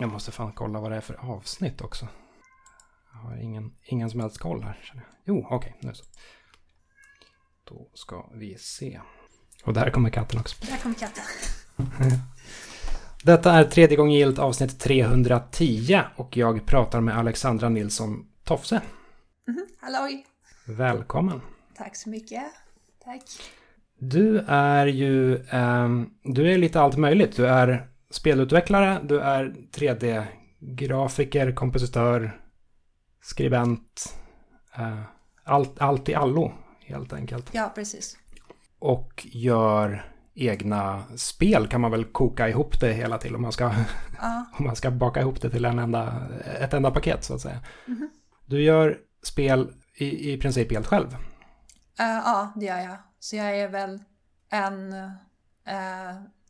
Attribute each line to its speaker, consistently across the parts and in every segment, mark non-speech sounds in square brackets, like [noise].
Speaker 1: Jag måste fan kolla vad det är för avsnitt också. Jag har ingen, ingen som helst koll här. Känner jag. Jo, okej, okay, nu så. Då ska vi se. Och där kommer katten också.
Speaker 2: Där kommer katten. [laughs]
Speaker 1: Detta är tredje gången gilt avsnitt 310 och jag pratar med Alexandra Nilsson Tofse. Mm.
Speaker 2: Halloj!
Speaker 1: Välkommen!
Speaker 2: Tack så mycket. Tack.
Speaker 1: Du är ju, um, du är lite allt möjligt. Du är spelutvecklare, du är 3D-grafiker, kompositör, skribent. Uh, allt, allt i allo, helt enkelt.
Speaker 2: Ja, precis.
Speaker 1: Och gör egna spel kan man väl koka ihop det hela till om man ska, uh. [laughs] om man ska baka ihop det till en enda, ett enda paket så att säga. Mm -hmm. Du gör spel i, i princip helt själv. Uh,
Speaker 2: ja, det gör jag. Så jag är väl en uh,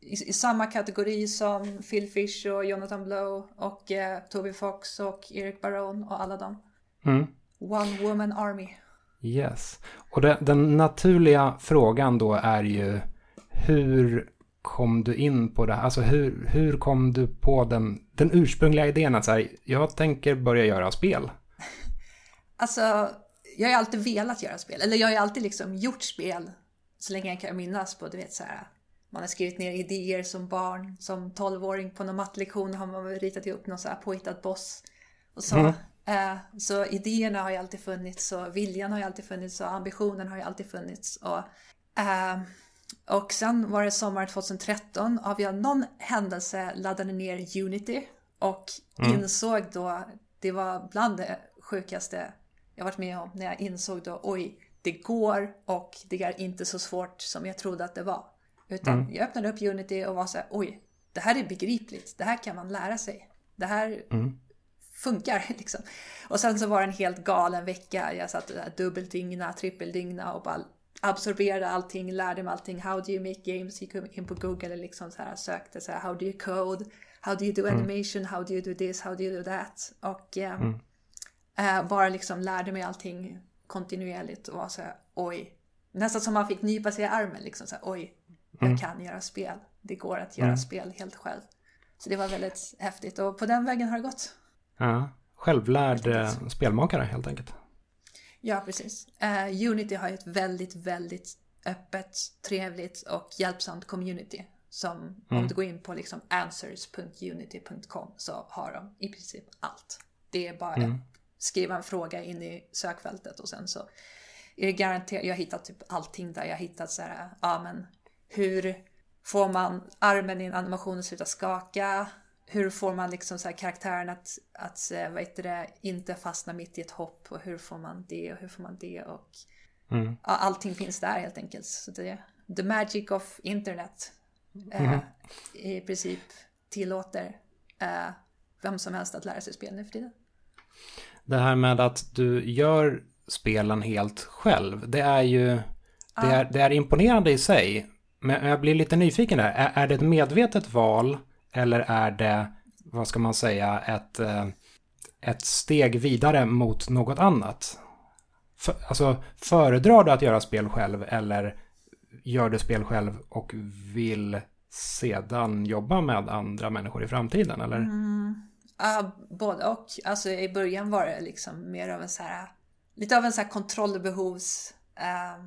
Speaker 2: i, i, samma kategori som Phil Fish och Jonathan Blow och uh, Toby Fox och Eric Barone och alla dem. Mm. One Woman Army.
Speaker 1: Yes. Och det, den naturliga frågan då är ju hur kom du in på det här? Alltså hur, hur kom du på den, den ursprungliga idén att så här, jag tänker börja göra spel? [laughs]
Speaker 2: alltså, jag har alltid velat göra spel. Eller jag har alltid liksom gjort spel så länge jag kan minnas på, du vet så här, man har skrivit ner idéer som barn, som tolvåring på någon mattelektion har man ritat ihop någon så här påhittad boss. Och så. Mm. Eh, så idéerna har ju alltid funnits och viljan har ju alltid funnits och ambitionen har ju alltid funnits. Och, eh, och sen var det sommaren 2013 av jag någon händelse laddade ner Unity och mm. insåg då, det var bland det sjukaste jag varit med om, när jag insåg då oj, det går och det är inte så svårt som jag trodde att det var. Utan mm. jag öppnade upp Unity och var så här, oj, det här är begripligt, det här kan man lära sig. Det här mm. funkar [laughs] liksom. Och sen så var det en helt galen vecka. Jag satt där dubbeldygna, trippeldygna och bara absorberade allting, lärde mig allting. How do you make games? Gick in på Google och liksom så här sökte så här, how do you code? How do you do mm. animation? How do you do this? How do you do that? Och eh, mm. eh, bara liksom lärde mig allting kontinuerligt och var så här, oj. Nästan som man fick nypa sig i armen liksom så här, oj, jag mm. kan göra spel. Det går att göra mm. spel helt själv. Så det var väldigt häftigt och på den vägen har det gått.
Speaker 1: Ja, självlärd eh, spelmakare helt enkelt.
Speaker 2: Ja, precis. Uh, Unity har ju ett väldigt, väldigt öppet, trevligt och hjälpsamt community. Som mm. om du går in på liksom answers.unity.com så har de i princip allt. Det är bara mm. skriva en fråga in i sökfältet och sen så är det garanterat, jag har hittat typ allting där. Jag har hittat så här, ja men hur får man armen i en animation att sluta skaka? hur får man liksom så karaktären att, att eh, vad heter det, inte fastna mitt i ett hopp och hur får man det och hur får man det och mm. ja, allting finns där helt enkelt. Så det, the magic of internet eh, mm. i princip tillåter eh, vem som helst att lära sig spel nu för tiden.
Speaker 1: Det här med att du gör spelen helt själv, det är ju det är, det är imponerande i sig. Men jag blir lite nyfiken där, är, är det ett medvetet val eller är det, vad ska man säga, ett, eh, ett steg vidare mot något annat? För, alltså, föredrar du att göra spel själv eller gör du spel själv och vill sedan jobba med andra människor i framtiden? Eller?
Speaker 2: Mm. Ja, både och. Alltså, I början var det liksom mer av en så här, lite av en så här kontrollbehovs Uh, eh,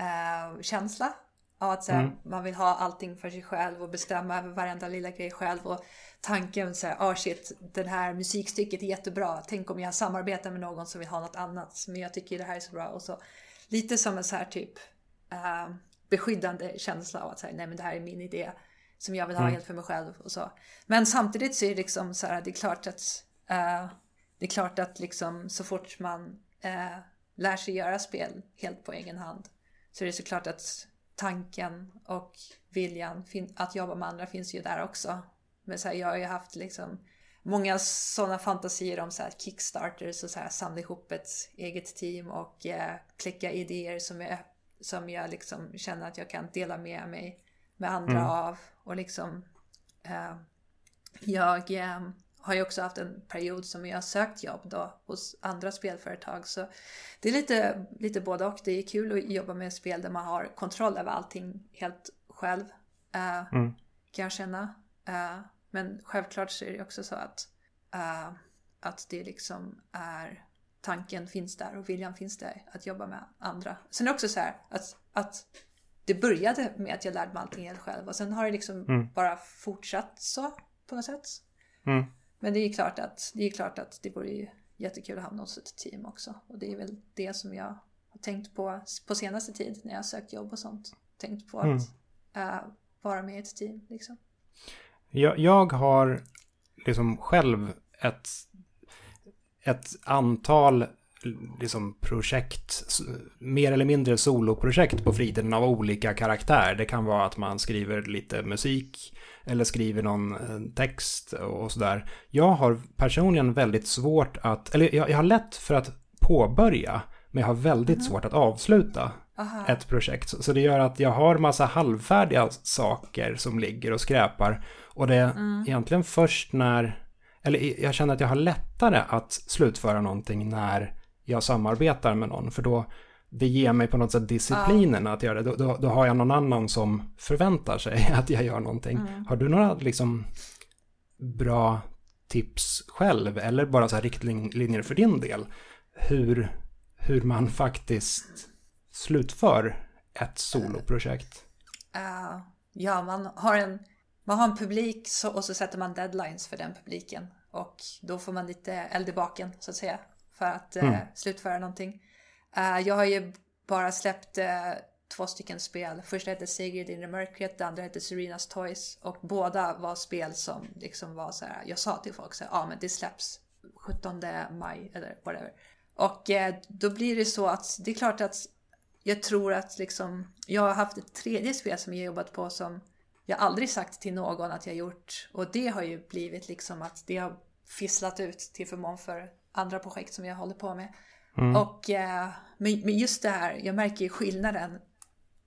Speaker 2: uh, eh, känsla av att här, mm. man vill ha allting för sig själv och bestämma över varenda lilla grej själv. Och tanken så här, oh shit, det här musikstycket är jättebra. Tänk om jag samarbetar med någon som vill ha något annat. Men jag tycker det här är så bra. Och så lite som en så här typ uh, beskyddande känsla av att säga, nej men det här är min idé. Som jag vill ha mm. helt för mig själv och så. Men samtidigt så är det liksom så här, det är klart att uh, det är klart att liksom så fort man uh, lär sig göra spel helt på egen hand så är det såklart att tanken och viljan att jobba med andra finns ju där också. Men så här, jag har ju haft liksom många sådana fantasier om så här kickstarters och så här samla ihop ett eget team och eh, klicka idéer som jag, som jag liksom känner att jag kan dela med mig med andra mm. av. Och liksom eh, jag eh, har ju också haft en period som jag har sökt jobb då hos andra spelföretag. Så det är lite, lite både och. Det är kul att jobba med spel där man har kontroll över allting helt själv. Uh, mm. Kan jag känna. Uh, Men självklart så är det också så att, uh, att det liksom är tanken finns där och viljan finns där att jobba med andra. Sen är det också så här att, att det började med att jag lärde mig allting helt själv och sen har det liksom mm. bara fortsatt så på något sätt. Mm. Men det är klart att det är klart att det vore ju jättekul att hamna hos ett team också. Och det är väl det som jag har tänkt på på senaste tid när jag sökt jobb och sånt. Tänkt på mm. att äh, vara med i ett team liksom.
Speaker 1: Jag, jag har liksom själv ett, ett antal liksom projekt, mer eller mindre soloprojekt på fritiden av olika karaktär. Det kan vara att man skriver lite musik eller skriver någon eh, text och sådär. Jag har personligen väldigt svårt att, eller jag, jag har lätt för att påbörja, men jag har väldigt mm. svårt att avsluta Aha. ett projekt. Så det gör att jag har massa halvfärdiga saker som ligger och skräpar. Och det är mm. egentligen först när, eller jag känner att jag har lättare att slutföra någonting när jag samarbetar med någon. För då, det ger mig på något sätt disciplinen ja. att göra det. Då, då, då, har jag någon annan som förväntar sig [laughs] att jag gör någonting. Mm. Har du några liksom bra tips själv eller bara så här riktlinjer för din del? Hur, hur man faktiskt slutför ett soloprojekt?
Speaker 2: Uh, ja, man har en, man har en publik så, och så sätter man deadlines för den publiken. Och då får man lite eld i baken så att säga för att mm. uh, slutföra någonting. Eh, jag har ju bara släppt eh, två stycken spel. Första hette Sigrid in the Mörkret, det andra hette Serenas Toys. Och båda var spel som liksom var så här, jag sa till folk så ja ah, men det släpps 17 maj eller whatever. Och eh, då blir det så att det är klart att jag tror att liksom, jag har haft ett tredje spel som jag jobbat på som jag aldrig sagt till någon att jag gjort. Och det har ju blivit liksom att det har fisslat ut till förmån för andra projekt som jag håller på med. Mm. Och eh, men just det här, jag märker ju skillnaden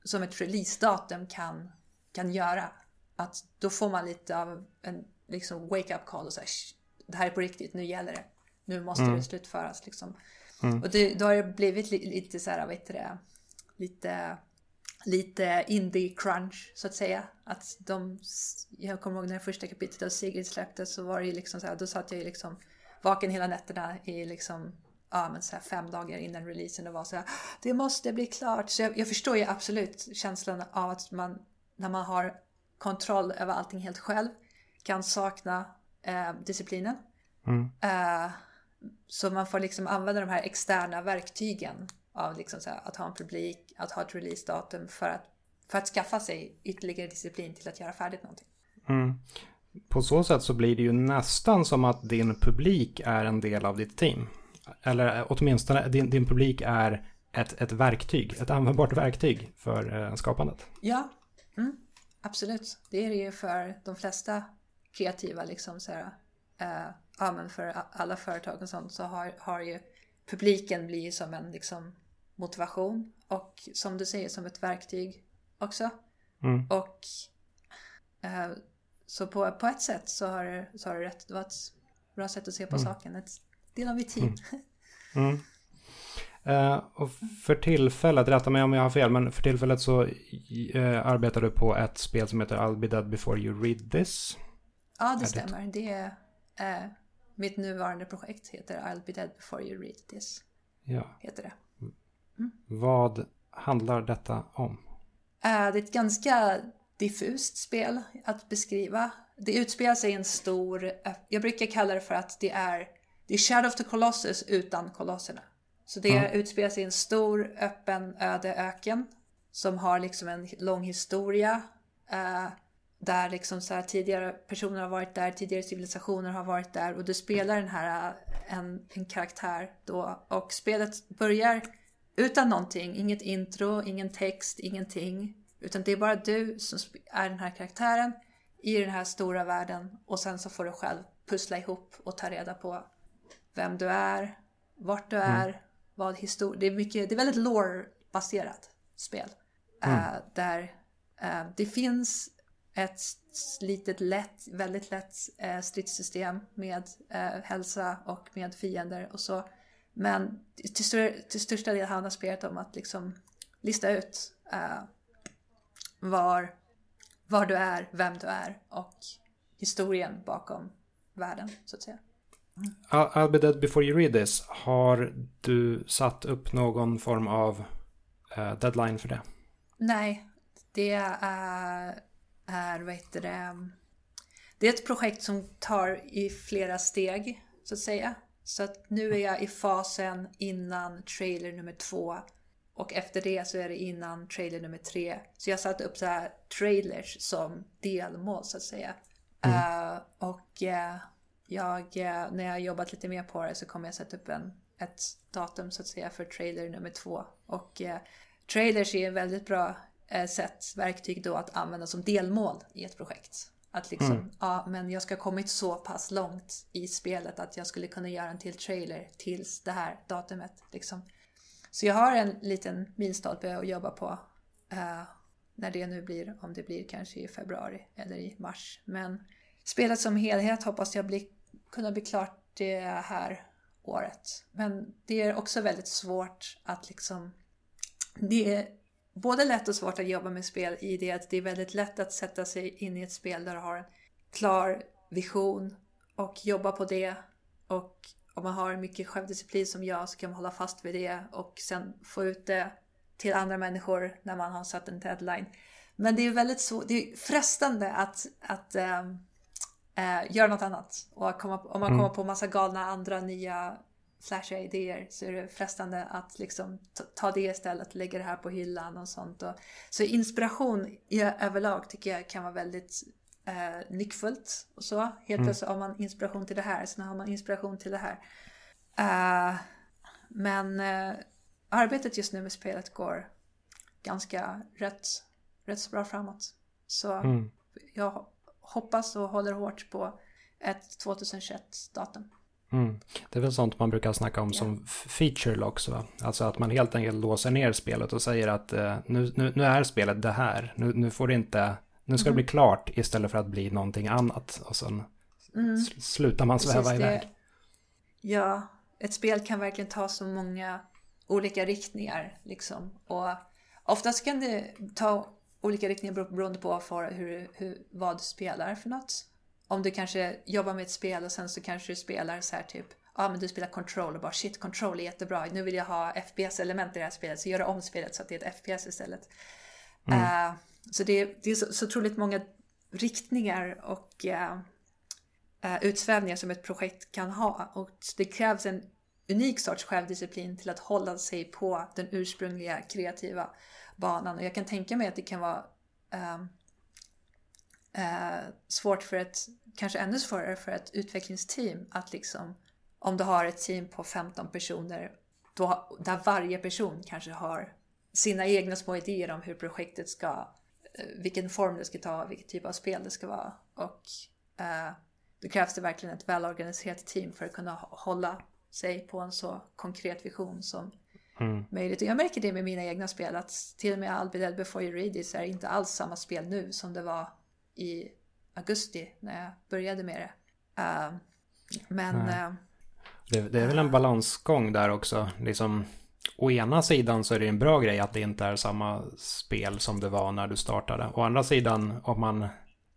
Speaker 2: som ett releasedatum kan, kan göra. Att då får man lite av en liksom wake-up call och säga det här är på riktigt, nu gäller det. Nu måste mm. det slutföras liksom. Mm. Och det, då har det blivit lite så här, vad heter det, lite, lite indie crunch så att säga. Att de, jag kommer ihåg när det första kapitlet av Sigrid släpptes så var det ju liksom så här, då satt jag ju liksom vaken hela nätterna i liksom ja, men så här fem dagar innan releasen och var så här, det måste bli klart. Så jag, jag, förstår ju absolut känslan av att man, när man har kontroll över allting helt själv, kan sakna eh, disciplinen. Mm. Eh, så man får liksom använda de här externa verktygen av liksom så här, att ha en publik, att ha ett releasedatum för att, för att skaffa sig ytterligare disciplin till att göra färdigt någonting.
Speaker 1: Mm. På så sätt så blir det ju nästan som att din publik är en del av ditt team. Eller åtminstone din, din publik är ett, ett verktyg, ett användbart verktyg för eh, skapandet.
Speaker 2: Ja, mm, absolut. Det är det ju för de flesta kreativa, liksom så här, eh, ja, men för alla företag och sånt så har, har ju publiken blir som en liksom, motivation och som du säger som ett verktyg också. Mm. Och eh, så på, på ett sätt så har, så har du rätt. Det var ett bra sätt att se på mm. saken. Ett del av mitt team.
Speaker 1: Mm. [laughs] Uh, och för tillfället, rätta mig om jag har fel, men för tillfället så uh, arbetar du på ett spel som heter I'll be dead before you read this.
Speaker 2: Ja, det är stämmer. Det, det är uh, mitt nuvarande projekt heter I'll be dead before you read this. Ja. Heter det.
Speaker 1: Mm. Vad handlar detta om?
Speaker 2: det är ett ganska diffust spel att beskriva. Det utspelar sig i en stor, jag brukar kalla det för att det är, det är Shadow of the Colossus utan kolosserna. Så det mm. utspelar sig i en stor öppen öde öken som har liksom en lång historia. Uh, där liksom så här, tidigare personer har varit där, tidigare civilisationer har varit där och du spelar den här en, en karaktär då och spelet börjar utan någonting, inget intro, ingen text, ingenting. Utan det är bara du som är den här karaktären i den här stora världen och sen så får du själv pussla ihop och ta reda på vem du är, vart du mm. är, mm. vad historia... Det är, mycket, det är väldigt lore-baserat spel. Mm. Uh, där uh, det finns ett litet lätt, väldigt lätt uh, stridssystem med hälsa och med fiender och så. Men till, stör, till största del handlar spelet om att liksom lista ut var, var du är, vem du är och historien bakom världen, så att säga.
Speaker 1: I'll be dead before you read this. Har du satt upp någon form av uh, deadline för det?
Speaker 2: Nej, det är, är vad heter det, det är ett projekt som tar i flera steg, så att säga. Så att nu är jag i fasen innan trailer nummer två. Och efter det så är det innan trailer nummer tre. Så jag satte upp så här trailers som delmål så att säga. Mm. Uh, och uh, jag, uh, när jag har jobbat lite mer på det så kommer jag sätta upp en, ett datum så att säga för trailer nummer två. Och trailers är ett väldigt bra sätt, verktyg då att använda som delmål i ett projekt. Att liksom, mm. ja men jag ska ha kommit så pass långt i spelet att jag skulle kunna göra en till trailer tills det här datumet. Liksom. Så jag har en liten milstolpe att jobba på. Uh, när det nu blir, om det blir kanske i februari eller i mars. Men spelet som helhet hoppas jag bli, kunna bli klart det här året. Men det är också väldigt svårt att liksom... Det är både lätt och svårt att jobba med spel i det att det är väldigt lätt att sätta sig in i ett spel där du har en klar vision och jobba på det. Och om man har mycket självdisciplin som jag så kan man hålla fast vid det och sen få ut det till andra människor när man har satt en deadline. Men det är väldigt svårt, det är frestande att, att um, äh, göra något annat. Och komma, om man mm. kommer på massa galna andra nya flashiga idéer så är det frestande att liksom ta det istället, lägga det här på hyllan och sånt. Och, så inspiration i, överlag tycker jag kan vara väldigt eh, nyckfullt och så. Helt mm. plötsligt har man inspiration till det här, sen har man inspiration till det här. Uh, men uh, arbetet just nu med spelet går ganska rätt, rätt så bra framåt. Så mm. jag hoppas och håller hårt på ett 2021 datum.
Speaker 1: Mm. Det är väl sånt man brukar snacka om yeah. som feature locks va? Alltså att man helt enkelt låser ner spelet och säger att uh, nu, nu, nu, är spelet det här. Nu, nu får det inte, nu ska mm. det bli klart istället för att bli någonting annat. Och sen mm. slutar man sväva Precis, iväg. Det,
Speaker 2: ja, ett spel kan verkligen ta så många olika riktningar liksom. Och oftast kan det ta olika riktningar beroende på för hur, hur, vad du spelar för något om du kanske jobbar med ett spel och sen så kanske du spelar så här typ Ja ah, men du spelar Control och bara shit Control är jättebra. Nu vill jag ha FPS-element i det här spelet. Så gör om spelet så att det är ett FPS istället. Mm. Uh, så det, det är så, så otroligt många riktningar och uh, uh, utsvävningar som ett projekt kan ha. Och det krävs en unik sorts självdisciplin till att hålla sig på den ursprungliga kreativa banan. Och jag kan tänka mig att det kan vara um, eh, svårt för ett, kanske ännu svårare för ett utvecklingsteam att liksom, om du har ett team på 15 personer, då, där varje person kanske har sina egna små idéer om hur projektet ska, eh, vilken form det ska ta, vilken typ av spel det ska vara. Och eh, då krävs det verkligen ett välorganiserat team för att kunna hålla sig på en så konkret vision som mm. möjligt. Och jag märker det med mina egna spel att till och med I'll be dead before you read this är inte alls samma spel nu som det var i augusti när jag började med det. Uh, men... Uh,
Speaker 1: det, det, är väl en balansgång där också. Liksom, å ena sidan så är det en bra grej att det inte är samma spel som det var när du startade. Å andra sidan, om man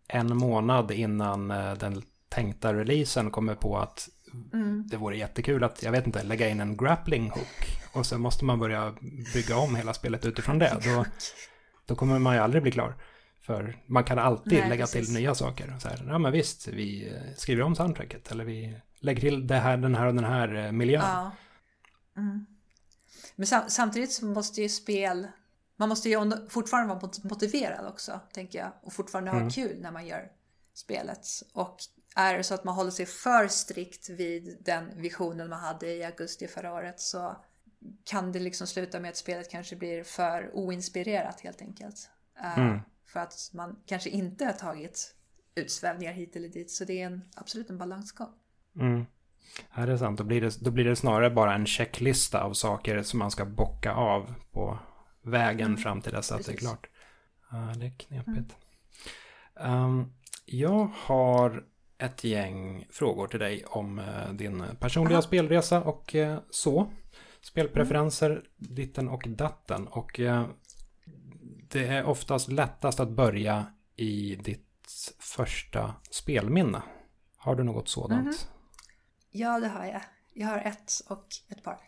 Speaker 1: en månad innan uh, den tänkta releasen kommer på att mm. det vore jättekul att, jag vet inte, lägga in en grappling hook. Och sen måste man börja bygga om hela spelet utifrån det. Då, då kommer man ju aldrig bli klar. För man kan alltid Nej, lägga precis. till nya saker. Så här, ja men visst, vi eh, skriver om soundtracket. Eller vi lägger till det här, den här och den här eh, miljön. Ja.
Speaker 2: Mm. Men sam samtidigt så måste ju spel... Man måste ju fortfarande vara motiverad också, tänker jag. Och fortfarande ha mm. kul när man gör spelet. Och är det så att man håller sig för strikt vid den visionen man hade i augusti förra året så kan det liksom sluta med att spelet kanske blir för oinspirerat helt enkelt. Eh, mm. För att man kanske inte har tagit utsvävningar hit eller dit. Så det är en, absolut en balansgång.
Speaker 1: Mm. Ja, det är sant. Då blir det, då blir det snarare bara en checklista av saker som man ska bocka av på vägen mm. fram till dess att Precis. det är klart. Ja, det är knepigt. Mm. Um, jag har ett gäng frågor till dig om uh, din personliga Aha. spelresa och uh, så. Spelpreferenser, mm. ditten och datten. Och uh, det är oftast lättast att börja i ditt första spelminne? Har du något sådant? Mm.
Speaker 2: Ja, det har jag. Jag har ett och ett par.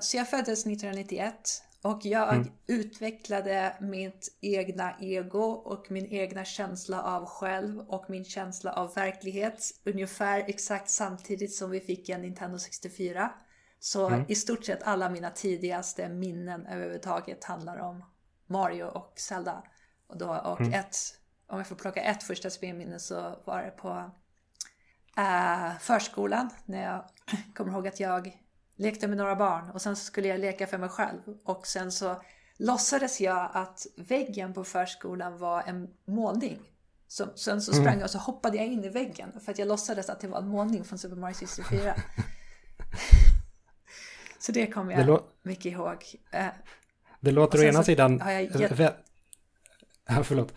Speaker 2: Så jag föddes 1991 och jag mm. utvecklade mitt egna ego och min egna känsla av själv och min känsla av verklighet ungefär exakt samtidigt som vi fick en Nintendo 64. Så mm. i stort sett alla mina tidigaste minnen överhuvudtaget handlar om Mario och Zelda. Och, då, och mm. ett, om jag får plocka ett första spelminne så var det på äh, förskolan när jag kommer ihåg att jag lekte med några barn och sen skulle jag leka för mig själv och sen så låtsades jag att väggen på förskolan var en målning. Så, sen så sprang mm. jag och så hoppade jag in i väggen för att jag låtsades att det var en målning från Super Mario 64. [laughs] så det kommer jag det mycket ihåg.
Speaker 1: Eh, det låter å ena sidan... Har jag gett... Ja, förlåt.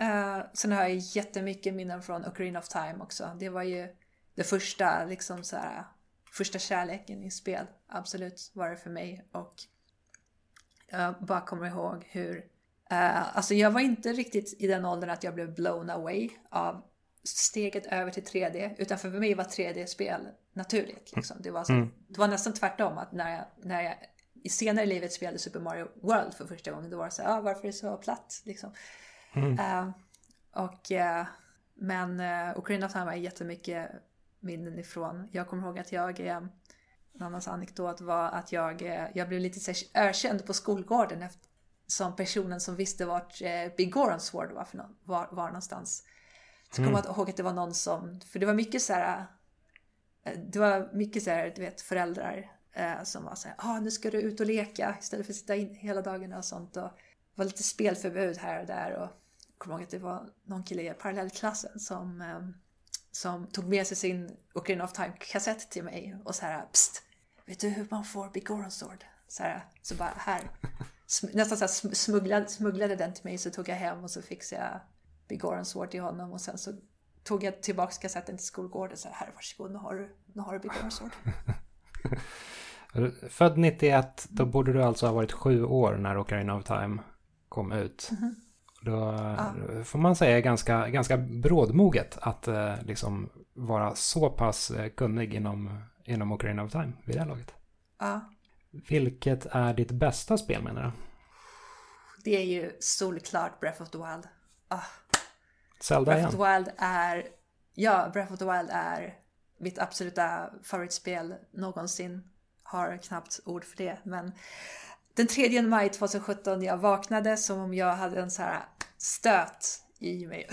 Speaker 2: Uh, sen har jag jättemycket minnen från Ocarina of Time också. Det var ju det första, liksom så här, första kärleken i spel. Absolut var det för mig. Och jag bara kommer ihåg hur... Uh, alltså jag var inte riktigt i den åldern att jag blev blown away av steget över till 3D. Utan för mig var 3D-spel naturligt. Liksom. Det, var så, mm. det var nästan tvärtom. att när jag, när jag i senare i livet spelade Super Mario World för första gången. Då var det så här, ah, varför är det så platt? Liksom. Mm. Uh, och, uh, men uh, Ocarina of Time har jättemycket minnen ifrån. Jag kommer ihåg att jag, uh, en annan anekdot var att jag, jag blev lite ökänd på skolgården efter, som personen som visste vart uh, Big Goron Sword var, för no var, var någonstans. Så mm. kommer jag ihåg att det var någon som, för det var mycket så här, det var mycket så här, du vet, föräldrar eh, som var så här, ah, nu ska du ut och leka istället för att sitta in hela dagarna och sånt. Och det var lite spelförbud här och där. Och jag kommer ihåg att det var någon kille i parallellklassen som, eh, som tog med sig sin Ocarina of Time-kassett till mig och så här, psst, vet du hur man får Big Goron Sword? Så, här, så bara här, [laughs] nästan så här smugglade, smugglade den till mig så tog jag hem och så fixade jag Big Goron Sword till honom och sen så tog jag tillbaka kassetten till skolgården så här, varsågod, nu har du, nu har du Big Goron Sword. [laughs]
Speaker 1: Född 91, då borde du alltså ha varit sju år när Ocarina of Time kom ut. Mm -hmm. Då ah. får man säga ganska, ganska brådmoget att eh, liksom vara så pass eh, kunnig inom, inom Ocarina of Time vid det här laget.
Speaker 2: Ah.
Speaker 1: Vilket är ditt bästa spel menar du?
Speaker 2: Det är ju solklart Breath of the Wild. Ah.
Speaker 1: Zelda
Speaker 2: Breath igen. of the Wild är, ja, Breath of the Wild är mitt absoluta favoritspel någonsin. Har knappt ord för det, men den 3 maj 2017 jag vaknade som om jag hade en så här stöt i mig.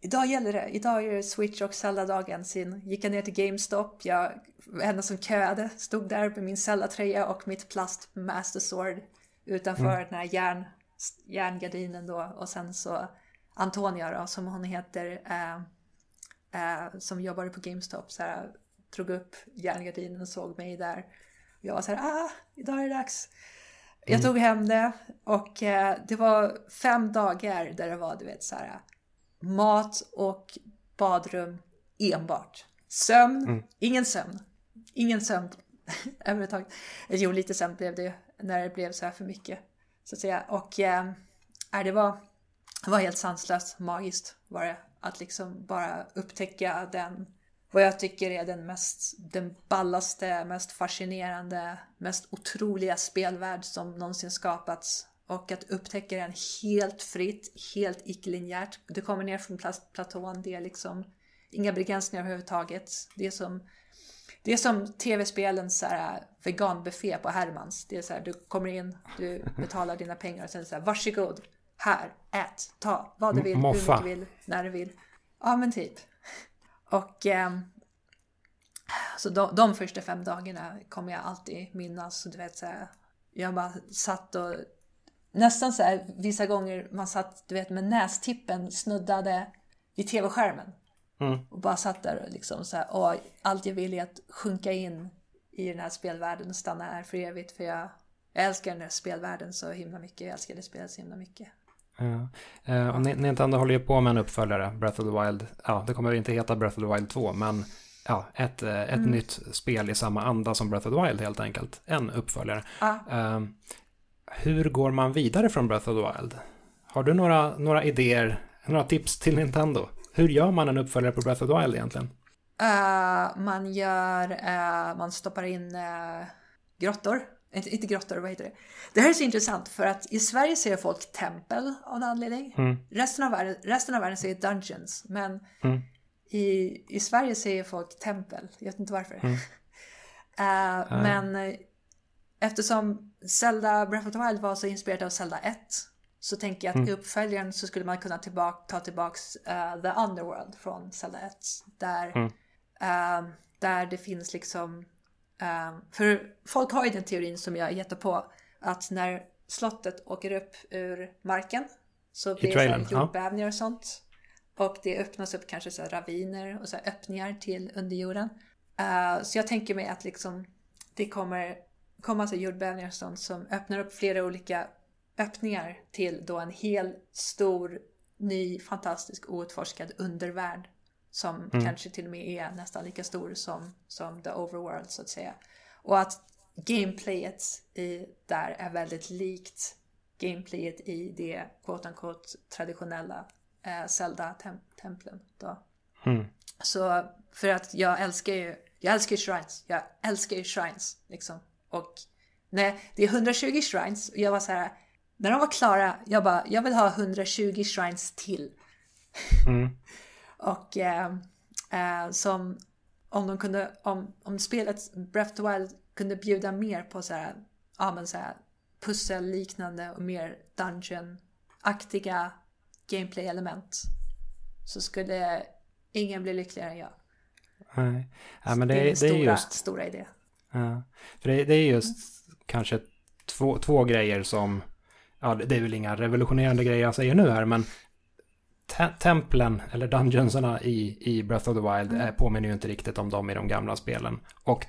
Speaker 2: Idag gäller det. Idag är det Switch och Zelda-dagen. Sen gick jag ner till GameStop. Jag var en som köade. Stod där med min Zelda-tröja och mitt plast Master Sword utanför mm. den här järn, järngardinen då. Och sen så Antonia då, som hon heter, eh, eh, som jobbade på GameStop, så här, drog upp järngardinen och såg mig där. Jag var så här, ah, idag är det dags. Jag mm. tog hem det och eh, det var fem dagar där det var, du vet, så här, mat och badrum enbart. Sömn, mm. ingen sömn. Ingen sömn [laughs] överhuvudtaget. Jo, lite sömn blev det när det blev så här för mycket. Så att säga. Och eh, det, var, det var helt sanslöst magiskt var det. Att liksom bara upptäcka den, vad jag tycker är den mest, den ballaste, mest fascinerande, mest otroliga spelvärld som någonsin skapats. Och att upptäcka den helt fritt, helt icke-linjärt. Du kommer ner från platån, det är liksom inga begränsningar överhuvudtaget. Det är som, det är som tv-spelens veganbuffé på Hermans. Det är så här, du kommer in, du betalar dina pengar och sen så här, varsågod, här, ät, ta vad du vill, Moffa. hur mycket du vill, när du vill. Ja, men typ. Och eh, så de, de första fem dagarna kommer jag alltid minnas. Du vet, så här, jag bara satt och nästan så här, vissa gånger man satt du vet, med nästippen snuddade vid tv-skärmen. Mm. Och bara satt där och liksom så här, och allt jag vill är att sjunka in i den här spelvärlden och stanna här för evigt. För jag, jag älskar den här spelvärlden så himla mycket. Jag älskar det spelet så himla mycket.
Speaker 1: Ja. Uh, och Nintendo håller ju på med en uppföljare, Breath of the Wild. Ja, det kommer inte heta Breath of the Wild 2, men ja, ett, eh, ett mm. nytt spel i samma anda som Breath of the Wild helt enkelt. En uppföljare.
Speaker 2: Ah.
Speaker 1: Uh, hur går man vidare från Breath of the Wild? Har du några, några idéer några tips till Nintendo. Hur gör man en uppföljare på Breath of the Wild egentligen?
Speaker 2: Uh, man gör, uh, man stoppar in grottor. Inte, inte grottor, vad heter det? Det här är så intressant för att i Sverige ser folk tempel av en anledning. Mm. Resten, av världen, resten av världen säger dungeons. Men mm. i, i Sverige säger folk tempel. Jag vet inte varför. Mm. [laughs] men eftersom Zelda Breath of the Wild var så inspirerat av Zelda 1 så tänker jag att mm. i uppföljaren så skulle man kunna tillbaka, ta tillbaks uh, The Underworld från Zelda 1. Där, mm. uh, där det finns liksom... Uh, för folk har ju den teorin som jag gett på att när slottet åker upp ur marken så blir det jordbävningar och sånt. Och det öppnas upp kanske så raviner och så öppningar till underjorden. Uh, så jag tänker mig att liksom det kommer komma så jordbävningar och sånt som öppnar upp flera olika öppningar till då en hel stor, ny, fantastisk, outforskad undervärld. Som mm. kanske till och med är nästan lika stor som, som the overworld så att säga. Och att gameplayet i, där är väldigt likt gameplayet i det quote unquote traditionella eh, Zelda-templen. Mm. Så för att jag älskar ju, jag älskar ju shrines, jag älskar ju shrines liksom. Och nej, det är 120 shrines och jag var så här, när de var klara, jag bara, jag vill ha 120 shrines till. Mm. [laughs] och eh, eh, som om de kunde, om, om spelet Breath of the Wild kunde bjuda mer på så här, ja men så här pusselliknande och mer dungeon-aktiga gameplay-element så skulle ingen bli lyckligare än jag.
Speaker 1: Nej, ja, men det,
Speaker 2: det, är,
Speaker 1: det
Speaker 2: stora,
Speaker 1: är just...
Speaker 2: stora idé.
Speaker 1: Ja, för det, det är just mm. kanske två, två grejer som ja, det är väl inga revolutionerande grejer jag säger nu här, men templen, eller dungeonsarna i, i Breath of the Wild mm. påminner ju inte riktigt om dem i de gamla spelen. Och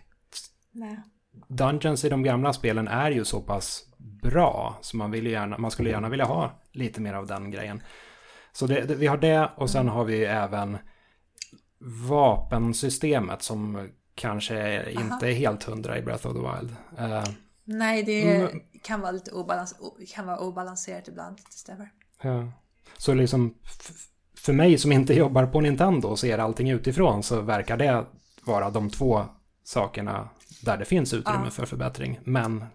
Speaker 1: Nej. Dungeons i de gamla spelen är ju så pass bra, så man, vill gärna, man skulle gärna vilja ha lite mer av den grejen. Så det, det, vi har det och sen mm. har vi även vapensystemet som kanske inte är helt hundra i Breath of the Wild. Uh,
Speaker 2: Nej, det mm. kan vara lite obalans kan vara obalanserat ibland, det stämmer.
Speaker 1: Ja. Så liksom, för mig som inte jobbar på Nintendo och ser allting utifrån så verkar det vara de två sakerna där det finns utrymme ja. för förbättring. Men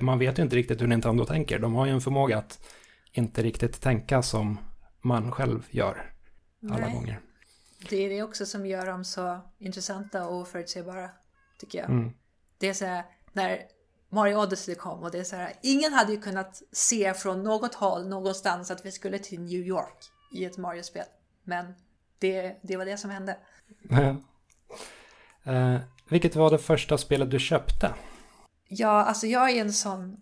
Speaker 1: man vet ju inte riktigt hur Nintendo tänker. De har ju en förmåga att inte riktigt tänka som man själv gör alla Nej. gånger.
Speaker 2: Det är det också som gör dem så intressanta och oförutsägbara, tycker jag. Mm. Det är så här, när Mario Odyssey kom och det är så här, ingen hade ju kunnat se från något håll någonstans att vi skulle till New York i ett Mario-spel. Men det, det var det som hände.
Speaker 1: uh, vilket var det första spelet du köpte?
Speaker 2: Ja, alltså jag är en sån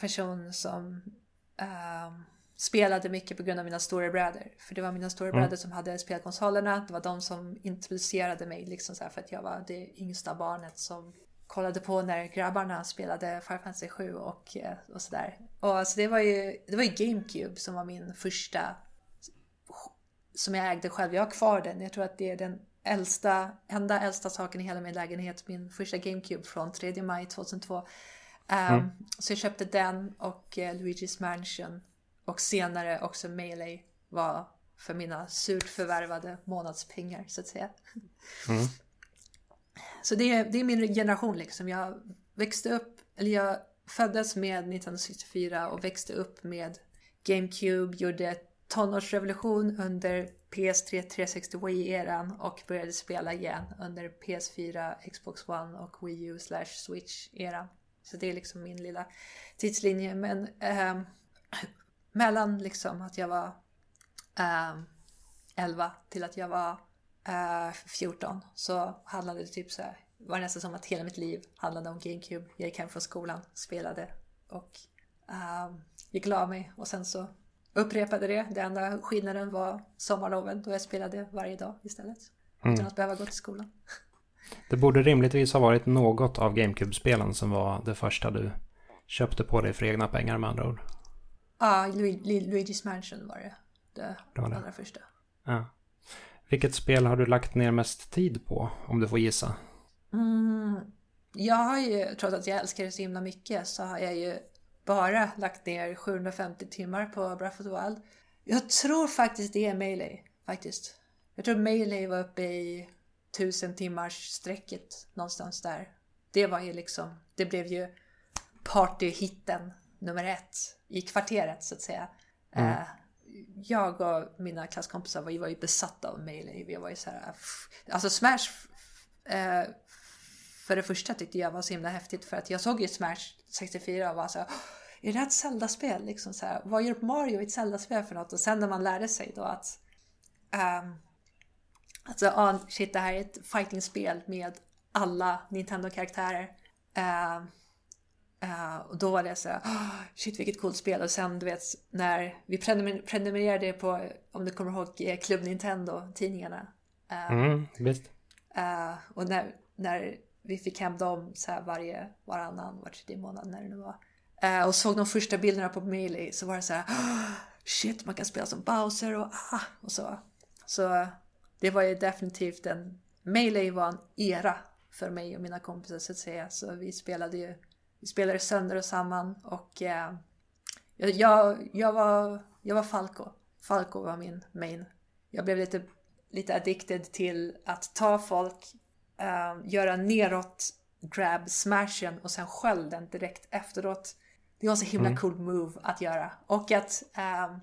Speaker 2: person som uh, spelade mycket på grund av mina storebröder. För det var mina storebröder mm. som hade spelkonsolerna. Det var de som introducerade mig liksom så här, för att jag var det yngsta barnet som kollade på när grabbarna spelade Final Fantasy 7 och, eh, och sådär. Och alltså det var ju, det var ju GameCube som var min första som jag ägde själv. Jag har kvar den. Jag tror att det är den äldsta, enda äldsta saken i hela min lägenhet. Min första GameCube från 3 maj 2002. Um, mm. Så jag köpte den och uh, Luigi's Mansion. Och senare också Melee var för mina surt förvärvade månadspengar så att säga. Mm. Så det är, det är min generation liksom. Jag växte upp, eller jag föddes med 1964 och växte upp med GameCube, gjorde tonårsrevolution under PS3 360 Wii-eran och började spela igen under PS4, Xbox One och Wii U slash Switch-eran. Så det är liksom min lilla tidslinje. Men eh, mellan liksom att jag var eh, 11 till att jag var eh, 14 så handlade det typ så här, var nästan som att hela mitt liv handlade om GameCube. Jag gick hem från skolan, spelade och uh, gick la mig och sen så upprepade det. Den enda skillnaden var sommarloven då jag spelade varje dag istället. Mm. Utan att behöva gå till skolan. [laughs]
Speaker 1: Det borde rimligtvis ha varit något av GameCube-spelen som var det första du köpte på dig för egna pengar med andra ord.
Speaker 2: Ja, Luigi's Mansion var det. Det, det var det. allra första.
Speaker 1: Ja. Vilket spel har du lagt ner mest tid på, om du får gissa?
Speaker 2: Mm, jag har ju, trots att jag älskar det så himla mycket, så har jag ju bara lagt ner 750 timmar på Breath of the Wild. Jag tror faktiskt det är Melee. Faktiskt. Jag tror Melee var uppe i tusen timmars strecket någonstans där. Det var ju liksom, det blev ju partyhitten nummer ett i kvarteret så att säga. Mm. Jag och mina klasskompisar var ju, var ju besatta av mailen. Vi var ju så här, äh, alltså Smash eh, för det första tyckte jag var så himla häftigt för att jag såg ju Smash 64 och var så här, är det här ett Zelda-spel? Liksom så här, vad gör Mario i ett Zelda-spel för något? Och sen när man lärde sig då att um, alltså, oh, shit, det här är ett fighting-spel med alla Nintendo-karaktärer. Uh, uh, och då var det så här, oh, shit vilket coolt spel. Och sen du vet när vi prenumererade på, om du kommer ihåg, Club Nintendo-tidningarna.
Speaker 1: Uh, mm, visst.
Speaker 2: Uh, och när, när vi fick hem dem så här varje, varannan, var tredje månad när det nu var. Uh, och såg de första bilderna på Melee så var det så här, oh, shit man kan spela som Bowser och ah, och så. Så det var ju definitivt en, Melee var en era för mig och mina kompisar så att säga. Så vi spelade ju, vi spelade sönder och samman och uh, jag, jag, var, jag var Falco. Falco var min main. Jag blev lite, lite addicted till att ta folk uh, göra neråt grab smashen och sen sköld den direkt efteråt. Det var så himla mm. cool move att göra. Och att uh,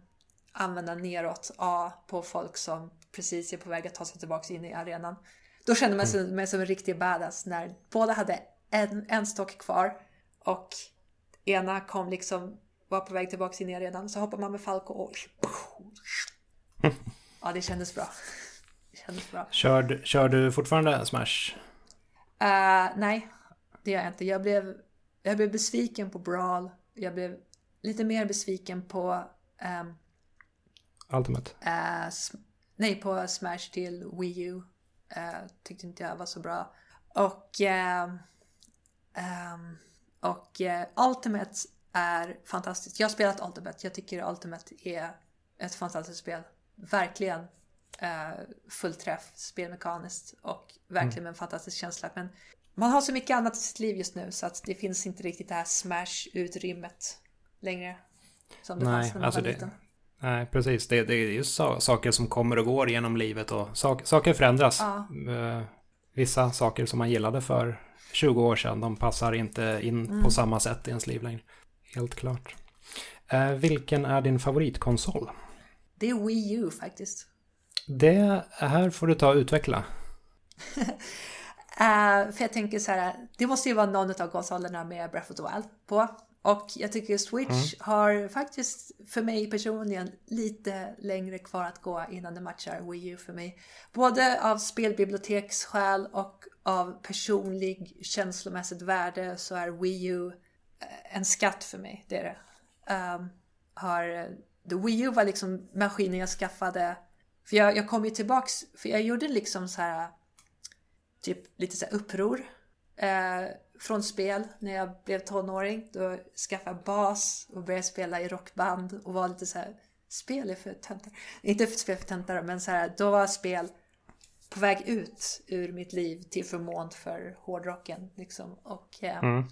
Speaker 2: använda neråt A på folk som precis är på väg att ta sig tillbaka in i arenan. Då kände man sig, mm. mig som en riktig badass när båda hade en, en stock kvar och ena kom liksom var på väg tillbaka in i arenan så hoppar man med Falco och [laughs] ja det kändes bra kändes bra.
Speaker 1: Kör, kör du fortfarande Smash?
Speaker 2: Uh, nej, det gör jag inte. Jag blev, jag blev besviken på Brawl. Jag blev lite mer besviken på... Um,
Speaker 1: Ultimate?
Speaker 2: Uh, nej, på Smash till Wii U. Uh, tyckte inte jag var så bra. Och... Um, och Ultimate är fantastiskt. Jag har spelat Ultimate. Jag tycker Ultimate är ett fantastiskt spel. Verkligen eh, fullträff spelmekaniskt och verkligen mm. med en fantastisk känsla. Men man har så mycket annat i sitt liv just nu så att det finns inte riktigt det här smash-utrymmet längre. Som det nej, fanns när man alltså var liten.
Speaker 1: Nej, precis. Det, det är ju so saker som kommer och går genom livet och sak, saker förändras. Ja. Uh, vissa saker som man gillade för 20 år sedan, de passar inte in mm. på samma sätt i ens liv längre. Helt klart. Uh, vilken är din favoritkonsol?
Speaker 2: Det är Wii U faktiskt.
Speaker 1: Det här får du ta och utveckla.
Speaker 2: uh, [laughs] för jag tänker så här, det måste ju vara någon av konsolerna med Breath of the Wild på. Och jag tycker Switch mm. har faktiskt för mig personligen lite längre kvar att gå innan det matchar Wii U för mig. Både av spelbiblioteksskäl och av personlig känslomässigt värde så är Wii U eh, en skatt för mig. Det är det. Um, har, eh, the Wii U var liksom maskinen jag skaffade för jag, jag kom ju tillbaks, för jag gjorde liksom så här typ lite så här uppror eh, från spel när jag blev tonåring. Då skaffade jag bas och började spela i rockband och var lite så här spel är för töntar. Inte för spel för töntar men så här, då var spel på väg ut ur mitt liv till förmån för hårdrocken liksom. Och eh, mm.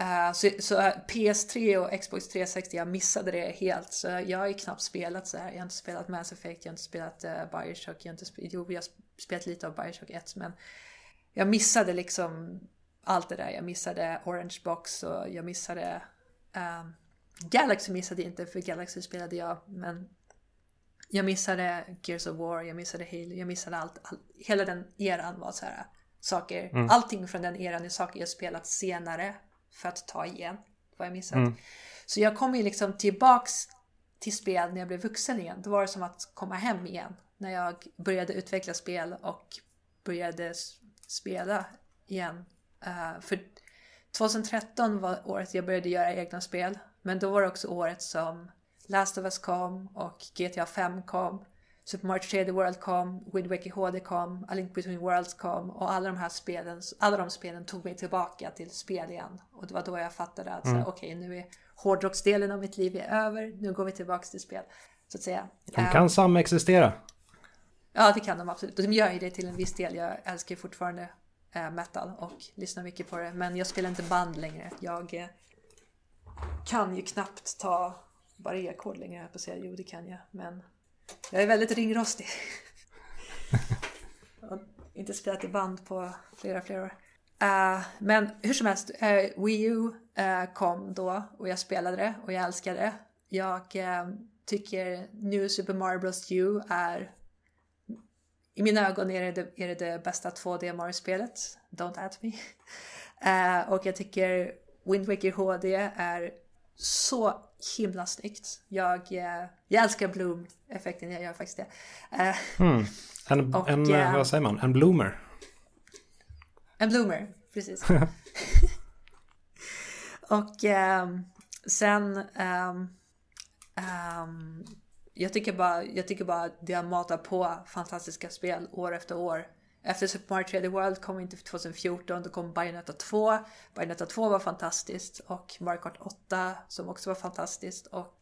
Speaker 2: Uh, så, så, PS3 och Xbox 360, jag missade det helt. Så jag har ju knappt spelat så här. Jag har inte spelat Mass Effect, jag har inte spelat uh, Bioshock, jag har inte spelat, jo, jag har spelat lite av Bioshock 1, men jag missade liksom allt det där. Jag missade Orange Box och jag missade um, Galaxy missade inte, för Galaxy spelade jag, men jag missade Gears of War, jag missade Halo, jag missade allt. All, hela den eran var så här saker, mm. allting från den eran är saker jag spelat senare för att ta igen vad jag missat. Mm. Så jag kom ju liksom tillbaks till spel när jag blev vuxen igen. Då var det som att komma hem igen. När jag började utveckla spel och började spela igen. Uh, för 2013 var året jag började göra egna spel. Men då var det också året som Last of Us kom och GTA 5 kom. Super Mario 3D World kom, Wind Waker HD kom, A Link Between Worlds kom och alla de här spelen, alla de spelen tog mig tillbaka till spel igen. Och det var då jag fattade att mm. okej, okay, nu är hårdrocksdelen av mitt liv är över, nu går vi tillbaka till spel. Så att säga.
Speaker 1: De kan um, samexistera.
Speaker 2: Ja, det kan de absolut. De gör ju det till en viss del. Jag älskar fortfarande uh, metal och lyssnar mycket på det. Men jag spelar inte band längre. Jag uh, kan ju knappt ta bara e-ackord längre, jag på att säga. Jo, det kan jag. Men jag är väldigt ringrostig. [laughs] och inte spelat i band på flera, flera år. Uh, men hur som helst, uh, Wii U uh, kom då och jag spelade det och jag älskade det. Jag tycker New Super Mario Bros U är i mina ögon är det är det, det bästa 2D Mario-spelet. Don't at me. [laughs] och jag tycker Wind Waker HD är så himla snyggt. Jag, jag älskar Bloom-effekten, jag gör faktiskt det.
Speaker 1: Mm. En, [laughs] och, en vad säger man, en bloomer?
Speaker 2: En bloomer, precis. [laughs] [laughs] och um, sen... Jag, tycker bara, jag tycker bara att det har matat på fantastiska spel år efter år. Efter Super Mario 3D World kom inte 2014, då kom Bayonetta 2. Bayonetta 2 var fantastiskt och Mario Kart 8 som också var fantastiskt. Och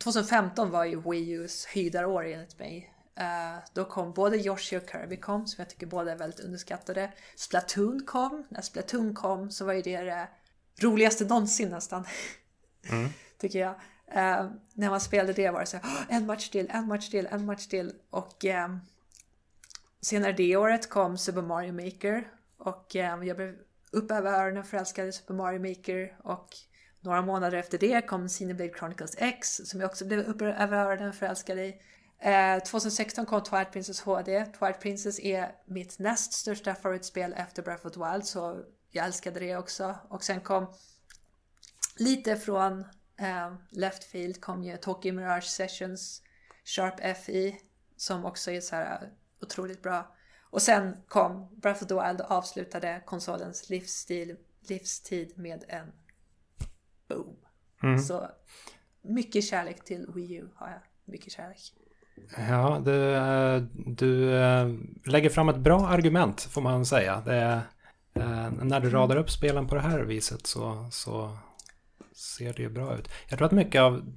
Speaker 2: 2015 var ju Wii U's höjdarår enligt mig. Uh, då kom både Yoshi och Kirby kom, som jag tycker båda är väldigt underskattade. Splatoon kom. När Splatoon kom så var ju det det roligaste någonsin nästan. [laughs] Mm. tycker jag. Uh, när man spelade det var det så här, en match till, en match till, en match till. Och um, senare det året kom Super Mario Maker. Och eh, jag blev upp över öronen förälskad i Super Mario Maker. Och några månader efter det kom Cineblade Chronicles X, som jag också blev upp över öronen förälskad i. Eh, 2016 kom Twilight Princess HD. Twilight Princess är mitt näst största favoritspel efter Breath of the Wild så jag älskade det också. Och sen kom lite från eh, Left Field kom ju Tokyo Mirage Sessions Sharp FI som också är så här otroligt bra. Och sen kom Breath of the Wild och avslutade konsolens livsstil, livstid med en boom. Mm. Så mycket kärlek till Wii U har jag. Mycket kärlek.
Speaker 1: Ja, du, du eh, lägger fram ett bra argument får man säga. Det, eh, när du radar upp spelen på det här viset så, så ser det ju bra ut. Jag tror att mycket av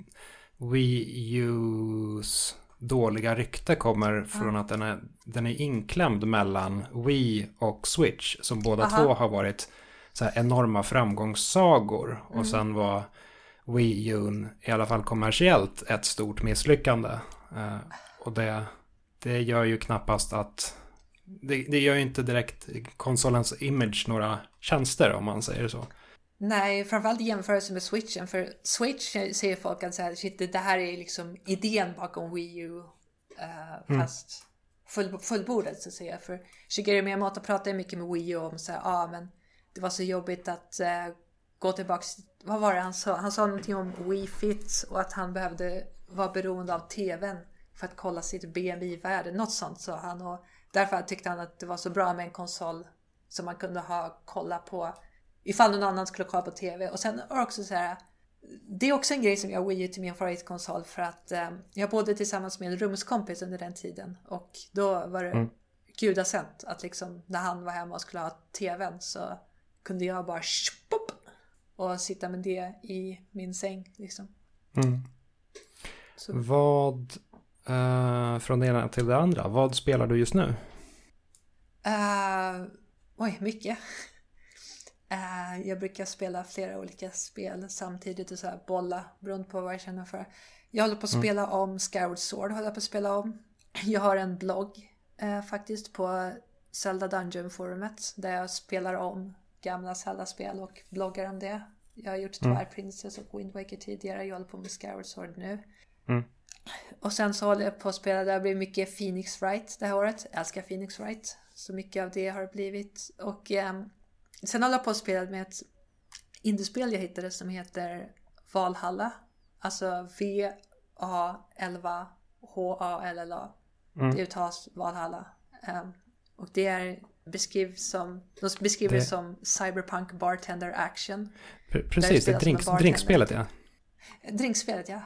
Speaker 1: Wii U's dåliga rykte kommer från att den är, den är inklämd mellan Wii och Switch som båda Aha. två har varit så enorma framgångssagor. Mm. Och sen var Wii U i alla fall kommersiellt ett stort misslyckande. Eh, och det, det gör ju knappast att... Det, det gör ju inte direkt konsolens image några tjänster om man säger så.
Speaker 2: Nej, framförallt i jämförelse med switchen. För switch säger folk att så här, shit, det här är liksom idén bakom Wii U. Uh, fast mm. full, fullbordat så att säga. För Shigeru Miyamoto pratar mycket med Wii U om så här, ah, men det var så jobbigt att uh, gå tillbaks. Vad var det han sa? Han sa någonting om Wii Fit och att han behövde var beroende av tvn för att kolla sitt BMI-värde. Något sånt sa han och därför tyckte han att det var så bra med en konsol som man kunde ha kolla på ifall någon annan skulle kolla på tv. Och sen är också så här det är också en grej som jag Wii U till min favoritkonsol för att eh, jag bodde tillsammans med en rumskompis under den tiden och då var det mm. gudasänt att liksom när han var hemma och skulle ha tvn så kunde jag bara shpop, och sitta med det i min säng liksom. Mm.
Speaker 1: Vad, uh, från det ena till det andra, vad spelar du just nu?
Speaker 2: Uh, oj, mycket. Uh, jag brukar spela flera olika spel samtidigt och så här bolla beroende på vad jag känner för. Jag håller på att mm. spela mm. om Skyward Sword, håller på att spela om. [clears throat] Jag har en blogg uh, faktiskt på Zelda Dungeon-forumet där jag spelar om gamla Zelda-spel och bloggar om det. Jag har gjort mm. Twilight Princess och Wind Waker tidigare, jag håller på med Skyward Sword nu. Mm. Och sen så håller jag på att spela, det har blivit mycket Phoenix Wright det här året. Jag älskar Phoenix Wright. Så mycket av det har det blivit. Och eh, sen håller jag på att spela med ett indiespel jag hittade som heter Valhalla. Alltså V-A-11-H-A-L-L-A. Mm. Det uttalas Valhalla. Um, och det är beskrivs som, de beskriver det som Cyberpunk Bartender Action.
Speaker 1: Precis, det är drinks, drinkspelet ja.
Speaker 2: Drinkspelet ja.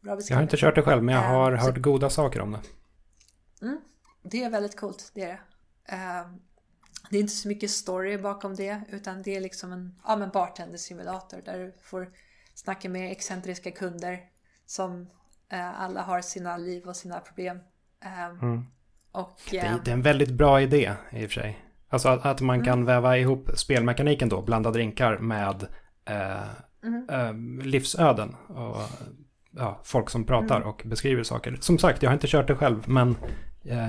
Speaker 1: Bra jag har inte kört det själv men jag har uh, hört så... goda saker om det.
Speaker 2: Mm, det är väldigt coolt, det är det. Uh, det är inte så mycket story bakom det utan det är liksom en ja, men bartender-simulator där du får snacka med excentriska kunder som uh, alla har sina liv och sina problem. Mm.
Speaker 1: Och, det, är, det, är en väldigt bra idé i och för sig. Alltså att, att man mm. kan väva ihop spelmekaniken då, blanda drinkar med eh, mm. eh, livsöden. Och ja, folk som pratar mm. och beskriver saker. Som sagt, jag har inte kört det själv, men eh,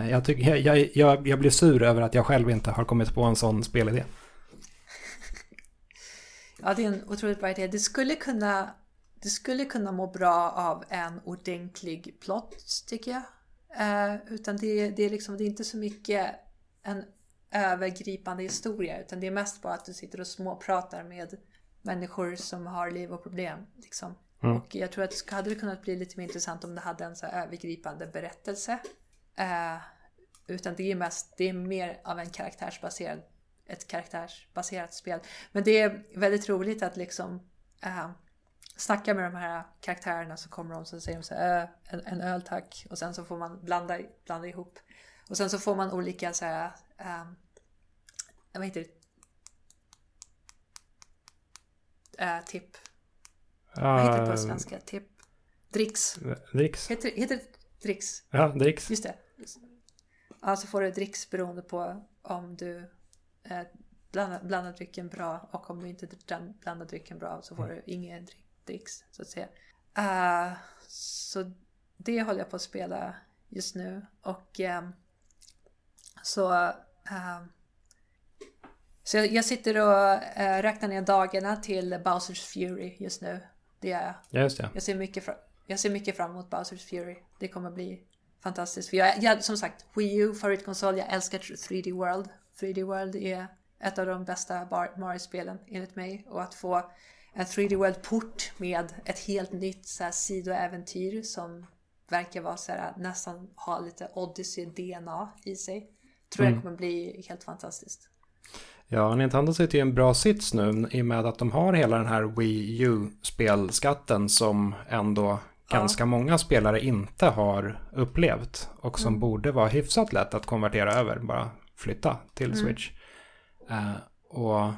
Speaker 1: jag, tycker, jag, jag, jag blir sur över att jag själv inte har kommit på en sån spelidé.
Speaker 2: Ja, det är en otroligt bra idé. Det skulle kunna, det skulle kunna må bra av en ordentlig plott, tycker jag. Eh, utan det, det, är liksom, det är inte så mycket en övergripande historia, utan det är mest bara att du sitter och småpratar med människor som har liv och problem. Liksom. Mm. Och jag tror att det hade kunnat bli lite mer intressant om det hade en så övergripande berättelse. Eh, utan det är mest, det är mer av en karaktärsbaserad, ett karaktärsbaserat spel. Men det är väldigt roligt att liksom eh, snacka med de här karaktärerna så kommer de så säger de så här, äh, en, en öl tack. Och sen så får man blanda, blanda ihop. Och sen så får man olika så här, um, vad heter det? Uh, tipp. Uh, vad heter det på svenska? Tipp. Dricks.
Speaker 1: Dricks.
Speaker 2: Heter, heter det dricks?
Speaker 1: Ja, dricks.
Speaker 2: Just det. Ja, så får du dricks beroende på om du eh, blandar, blandar drycken bra och om du inte blandar drycken bra så får mm. du ingen drick dricks så att säga. Uh, så det håller jag på att spela just nu och um, så uh, så jag, jag sitter och uh, räknar ner dagarna till Bowsers Fury just nu. Det är
Speaker 1: jag. Just det.
Speaker 2: Jag ser mycket, jag ser mycket fram emot Bowsers Fury. Det kommer bli fantastiskt. För jag, jag, som sagt, Wii U, favoritkonsol. Jag älskar 3D World. 3D World är ett av de bästa Mario-spelen enligt mig. Och att få en 3D World-port med ett helt nytt så här, sidoäventyr som verkar vara så här, nästan ha lite Odyssey-DNA i sig. Tror mm. jag kommer bli helt fantastiskt.
Speaker 1: Ja, Nintendo sitter i en bra sits nu i och med att de har hela den här Wii U-spelskatten som ändå ganska ja. många spelare inte har upplevt och som mm. borde vara hyfsat lätt att konvertera över, bara flytta till mm. Switch. Uh, och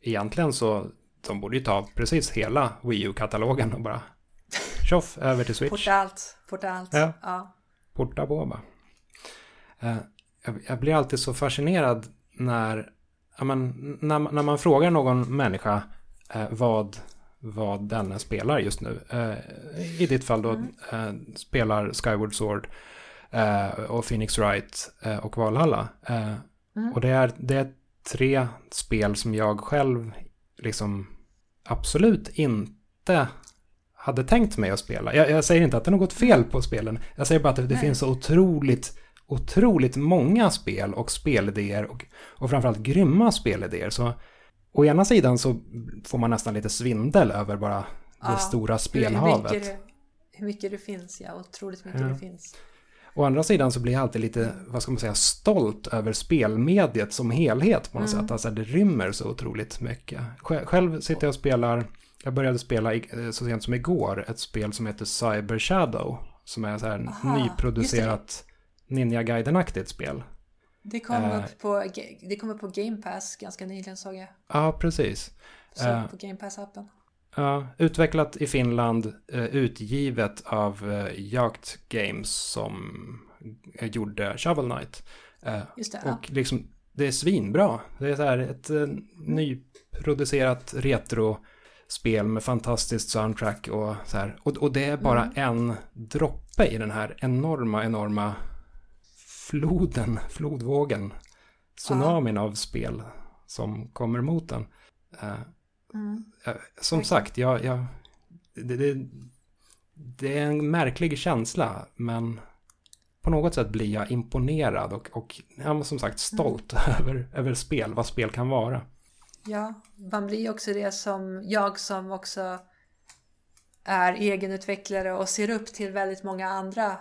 Speaker 1: egentligen så de borde ju ta precis hela Wii U-katalogen och bara tjoff över till Switch.
Speaker 2: Porta allt, porta allt.
Speaker 1: Ja. ja. Porta på bara. Uh, jag, jag, blir alltid så fascinerad när, ja, men, när, när man frågar någon människa uh, vad, vad denna spelar just nu. Uh, I ditt fall då mm. spelar Skyward Sword och Phoenix Wright och Valhalla. Mm. Och det är, det är tre spel som jag själv liksom absolut inte hade tänkt mig att spela. Jag, jag, säger inte att det är något fel på spelen. Jag säger bara att det, det finns så otroligt, otroligt många spel och spelidéer och, och framförallt grymma spelidéer. Så å ena sidan så får man nästan lite svindel över bara ja, det stora spelhavet.
Speaker 2: Hur mycket, hur mycket det finns, ja. Otroligt mycket ja. det finns.
Speaker 1: Å andra sidan så blir jag alltid lite, vad ska man säga, stolt över spelmediet som helhet på något mm. sätt. Alltså det rymmer så otroligt mycket. Själv sitter jag och spelar, jag började spela eh, så sent som igår ett spel som heter Cyber Shadow. Som är så här Aha, nyproducerat Ninja Gaiden-aktigt spel.
Speaker 2: Det kom, uh, upp på, det kom upp på Game Pass ganska nyligen såg jag.
Speaker 1: Ja, precis.
Speaker 2: Så uh, på Game Pass-appen.
Speaker 1: Ja, utvecklat i Finland, eh, utgivet av Jakt Games som gjorde Shovel Knight.
Speaker 2: Just det,
Speaker 1: och ja. liksom, det är svinbra. Det är så här ett nyproducerat retrospel med fantastiskt soundtrack och så här. Och, och det är bara mm. en droppe i den här enorma, enorma floden, flodvågen, tsunamin ja. av spel som kommer mot den. Mm. Som sagt, jag, jag, det, det, det, är en märklig känsla, men på något sätt blir jag imponerad och, och ja, som sagt stolt mm. [laughs] över, över spel, vad spel kan vara.
Speaker 2: Ja, man blir också det som jag som också är egenutvecklare och ser upp till väldigt många andra eh,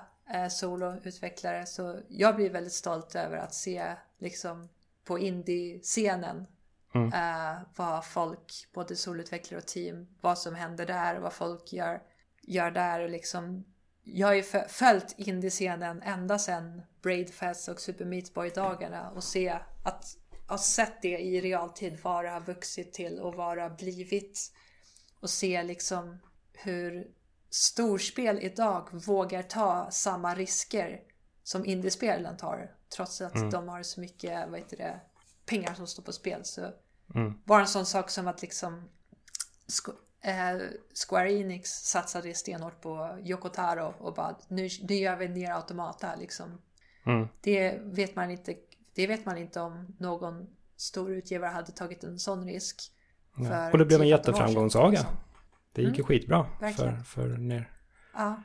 Speaker 2: soloutvecklare. Så jag blir väldigt stolt över att se liksom på indie-scenen Mm. Uh, vad folk, både solutvecklare och team, vad som händer där och vad folk gör, gör där. Och liksom, jag har ju följt indie-scenen ända sedan Braidfest och Super Meat Boy-dagarna och se att ha sett det i realtid, vad det har vuxit till och vad det har blivit. Och se liksom hur storspel idag vågar ta samma risker som indiespelen tar. Trots att mm. de har så mycket vad heter det, pengar som står på spel. Så Mm. Bara en sån sak som att liksom eh, Square Enix satsade stenhårt på Yokotaro och bara nu, nu gör vi ner Automata liksom.
Speaker 1: Mm.
Speaker 2: Det vet man inte. Det vet man inte om någon stor utgivare hade tagit en sån risk.
Speaker 1: Ja. Och det blev en
Speaker 2: 10-15 år
Speaker 1: jätteframgångssaga.
Speaker 2: sedan,
Speaker 1: Det gick ju
Speaker 2: Mm.
Speaker 1: skitbra för,
Speaker 2: Verkligen.
Speaker 1: för ner.
Speaker 2: Ja,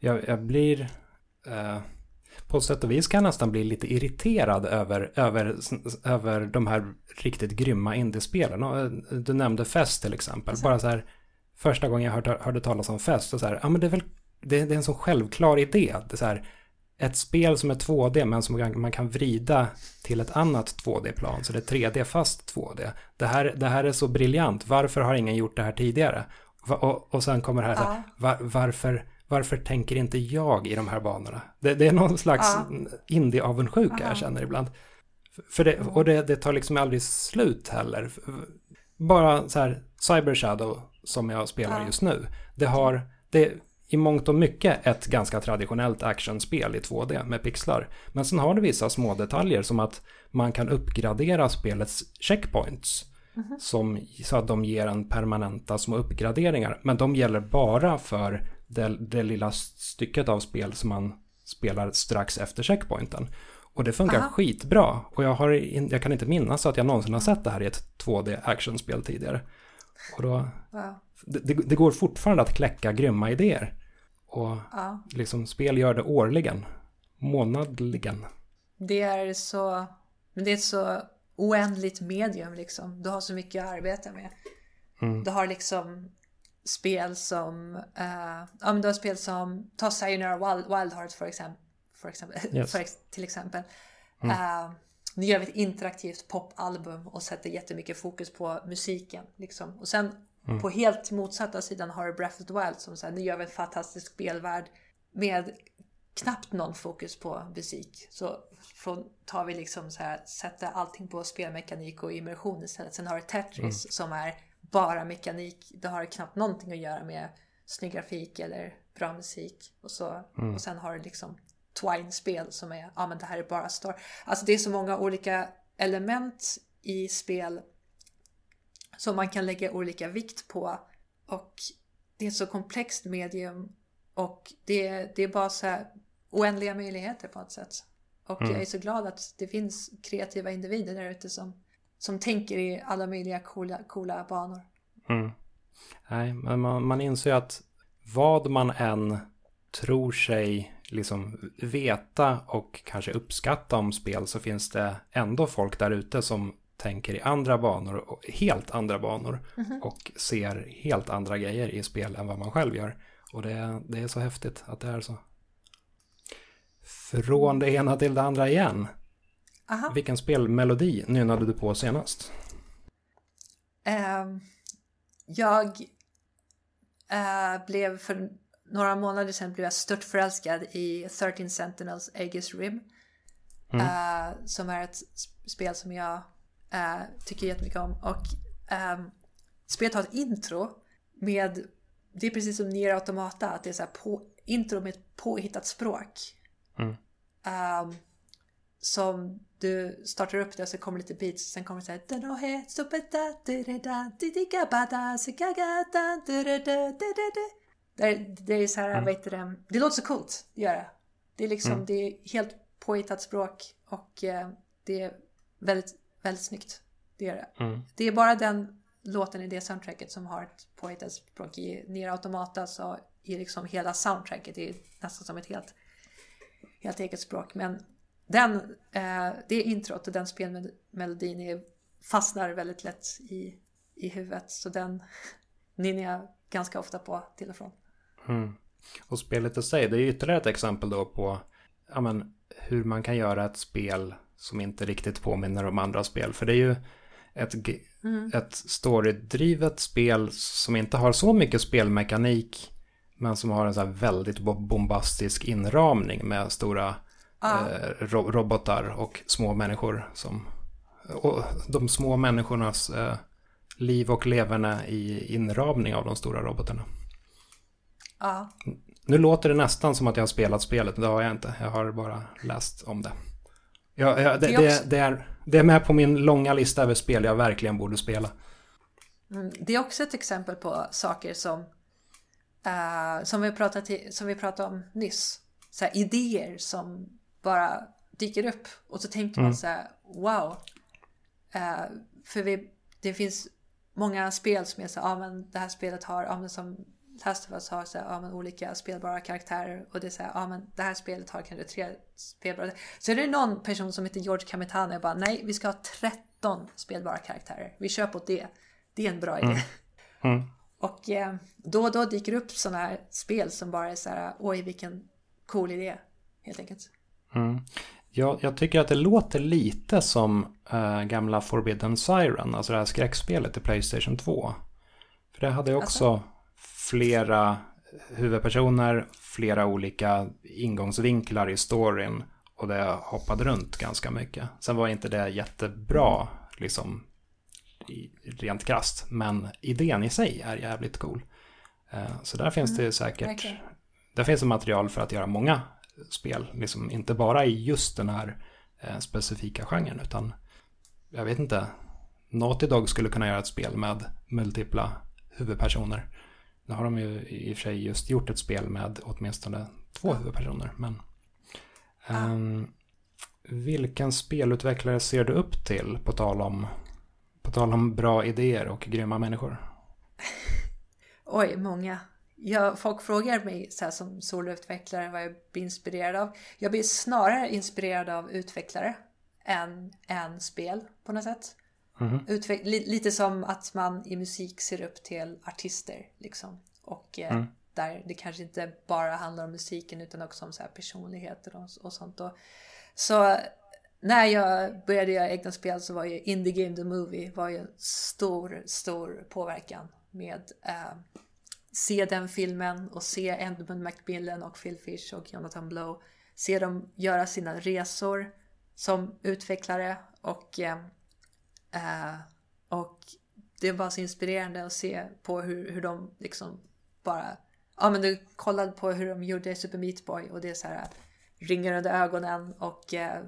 Speaker 1: Jag, jag blir... Eh, på sätt och vis kan jag nästan bli lite irriterad över, över, över de här riktigt grymma indiespelen. Eh, Du nämnde Fest till exempel.
Speaker 2: Alltså.
Speaker 1: Bara så här, första gången jag hörde, hörde talas om Fest, så så här, ja men det är väl, det, det är en så självklar idé. Det är så här, ett spel som är 2D men som man, kan vrida till ett annat 2D-plan. Så det är 3D fast 2D. Det här, det här är så briljant. Varför har ingen gjort det här tidigare? Och, och sen kommer det här,
Speaker 2: Ja.
Speaker 1: var, varför, varför tänker inte jag i de här banorna? Det, det är någon slags
Speaker 2: Ja.
Speaker 1: indie-avundsjuka
Speaker 2: Ja.
Speaker 1: jag känner ibland. För det, och det, det tar liksom aldrig slut heller. Bara så här, Cyber Shadow som jag spelar
Speaker 2: Ja.
Speaker 1: just nu. Det har, det i mångt och mycket ett ganska traditionellt actionspel i 2D med pixlar. Men sen har det vissa små detaljer som att man kan uppgradera spelets checkpoints. Som, så att de ger en permanenta små uppgraderingar. Men de gäller bara för det, det lilla stycket av spel som man spelar strax efter checkpointen. Och det funkar
Speaker 2: Aha.
Speaker 1: skitbra. Och jag, har, jag kan inte minnas att jag någonsin har sett det här i ett 2D actionspel tidigare. Och då,
Speaker 2: wow.
Speaker 1: Det, det, går fortfarande att kläcka grymma idéer. Och
Speaker 2: ja.
Speaker 1: liksom spel gör det årligen. Månadligen.
Speaker 2: Det är så... Men det är ett så oändligt medium liksom. Du har så mycket att arbeta med.
Speaker 1: Mm.
Speaker 2: Du har liksom spel som... eh, ja, men du har spel som... Ta Sayonara Wild, Wild Hearts för exempel. För exempel [laughs]
Speaker 1: Yes.
Speaker 2: för, till exempel. Eh, nu gör vi ett interaktivt popalbum och sätter jättemycket fokus på musiken. Liksom. Och sen på helt motsatta sidan har du Breath of the Wild som säger nu gör vi en fantastisk spelvärld med knappt någon fokus på musik. Så från, tar vi liksom så här, sätter allting på spelmekanik och immersion istället. Sen har du Tetris som är bara mekanik. Det har knappt någonting att göra med snygg grafik eller bra musik. Och, så, och sen har du liksom Twine-spel som är, ja men det här är bara story. Alltså det är så många olika element i spel som man kan lägga olika vikt på. Och det är ett så komplext medium och det, det är bara så här oändliga möjligheter på ett sätt. Och jag är så glad att det finns kreativa individer där ute som, som tänker i alla möjliga coola, coola banor.
Speaker 1: Mm. Nej, men man, man inser ju att vad man än tror sig liksom veta och kanske uppskatta om spel så finns det ändå folk där ute som tänker i andra banor, helt andra banor och ser helt andra grejer i spel än vad man själv gör. Och det, det är så häftigt att det är så. Från det ena till det andra igen.
Speaker 2: Aha.
Speaker 1: Vilken spelmelodi nynnade du på senast?
Speaker 2: Ehm, jag eh, blev för några månader sedan blev jag stört förälskad i 13 Sentinels Aegis Rim. eh, som är ett sp- spel som jag eh, tycker jättemycket om. Och ehm, spelet har ett intro med, det är precis som Nier Automata, att det är så här på, intro med ett påhittat språk.
Speaker 1: Mm.
Speaker 2: Ehm, som du startar upp det och så kommer lite beats sen kommer det såhär. Det det är så här, vad heter det? Det låter så coolt, gör det. Det är liksom, det är helt påhittat språk och eh, det är väldigt, väldigt snyggt. Det är det.
Speaker 1: Mm.
Speaker 2: Det är bara den låten i det soundtracket som har ett påhittat språk. I Nier Automata så är liksom hela soundtracket det är nästan som ett helt, helt eget språk. Men den, eh, det introt och den spelmelodin är, fastnar väldigt lätt i, i huvudet. Så den [laughs] nynnar jag ganska ofta på till och från.
Speaker 1: Mm. Och spelet i sig, det är ytterligare ett exempel då på ja, men, hur man kan göra ett spel som inte riktigt påminner om andra spel. För det är ju ett, g- ett storydrivet spel som inte har så mycket spelmekanik men som har en så här väldigt bo- bombastisk inramning med stora eh, ro- robotar och små människor som och de små människornas eh, liv och leverne i inramning av de stora robotarna.
Speaker 2: Ja,
Speaker 1: Nu låter det nästan som att jag har spelat spelet, men det har jag inte. Jag har bara läst om det. Ja, ja, det,
Speaker 2: Det är
Speaker 1: det, är, det är med på min långa lista över spel jag verkligen borde spela.
Speaker 2: Mm, det är också ett exempel på saker som, uh, som, vi, pratade som vi pratade om nyss. Så här, idéer som bara dyker upp och så tänker mm. man så här, wow. Uh, för vi, det finns många spel som är så ja men det här spelet har, ja men som Last of Us har så här, ja, men olika spelbara karaktärer och det är så här, ja men det här spelet har kanske tre spelbara. Så är det någon person som heter George Kamitane och bara nej, vi ska ha 13 spelbara karaktärer. Vi kör på det. Det är en bra idé. Mm. Mm. Och eh, då och då dyker upp sådana här spel som bara är så här, oj vilken cool idé, helt enkelt.
Speaker 1: Mm. Jag, jag, tycker att det låter lite som äh, gamla Forbidden Siren, alltså det här skräckspelet i Playstation 2. För det hade också alltså? Flera huvudpersoner, flera olika ingångsvinklar i storyn och det hoppade runt ganska mycket. Sen var inte det jättebra, liksom rent krast, men idén i sig är jävligt cool. Eh, så där finns det mm, säkert, okay. där finns det material för att göra många spel, liksom inte bara i just den här eh, specifika genren, utan jag vet inte, Naughty Dog skulle kunna göra ett spel med multipla huvudpersoner. Nu har de ju i och för sig just gjort ett spel med åtminstone två huvudpersoner. Men, um, vilken spelutvecklare ser du upp till på tal om, på tal om bra idéer och grymma människor? [laughs]
Speaker 2: Oj, många. Jag, folk frågar mig så här som solutvecklare vad jag blir inspirerad av. Jag blir snarare inspirerad av utvecklare än, än spel på något sätt. Mm. Utveck- lite som att man i musik ser upp till artister. Liksom. Och eh, mm. där det kanske inte bara handlar om musiken utan också om så här personligheter och, och sånt. Och, så när jag började göra egna spel så var ju Indie Game The Movie var ju stor, stor påverkan med eh, se den filmen och se Edmund Macmillan och Phil Fish och Jonathan Blow. Se dem göra sina resor som utvecklare och eh, Uh, och det var så inspirerande att se på hur, hur de liksom bara... Ja men du kollade på hur de gjorde Super Meat Boy och det är så här ringar under ögonen och uh,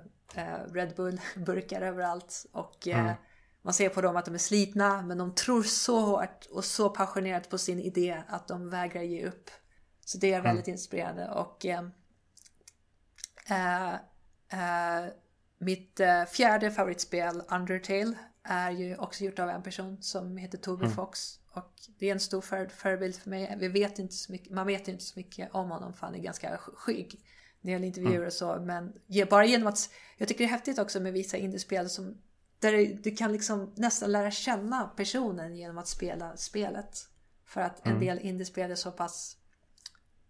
Speaker 2: uh, Red Bull-burkar [laughs] överallt. Och mm. man ser på dem att de är slitna men de tror så hårt och så passionerat på sin idé att de vägrar ge upp. Så det är väldigt mm. inspirerande och mitt fjärde favoritspel, Undertale, är ju också gjort av en person som heter Toby mm. Fox. Och det är en stor för, förebild för mig. Vi vet inte så mycket, man vet inte så mycket om honom för han är ganska skygg. När det gäller intervjuer mm. och så. Men bara genom att... Jag tycker det är häftigt också med vissa indiespel som... Där du kan liksom nästan lära känna personen genom att spela spelet. För att en mm. del indiespel är så pass...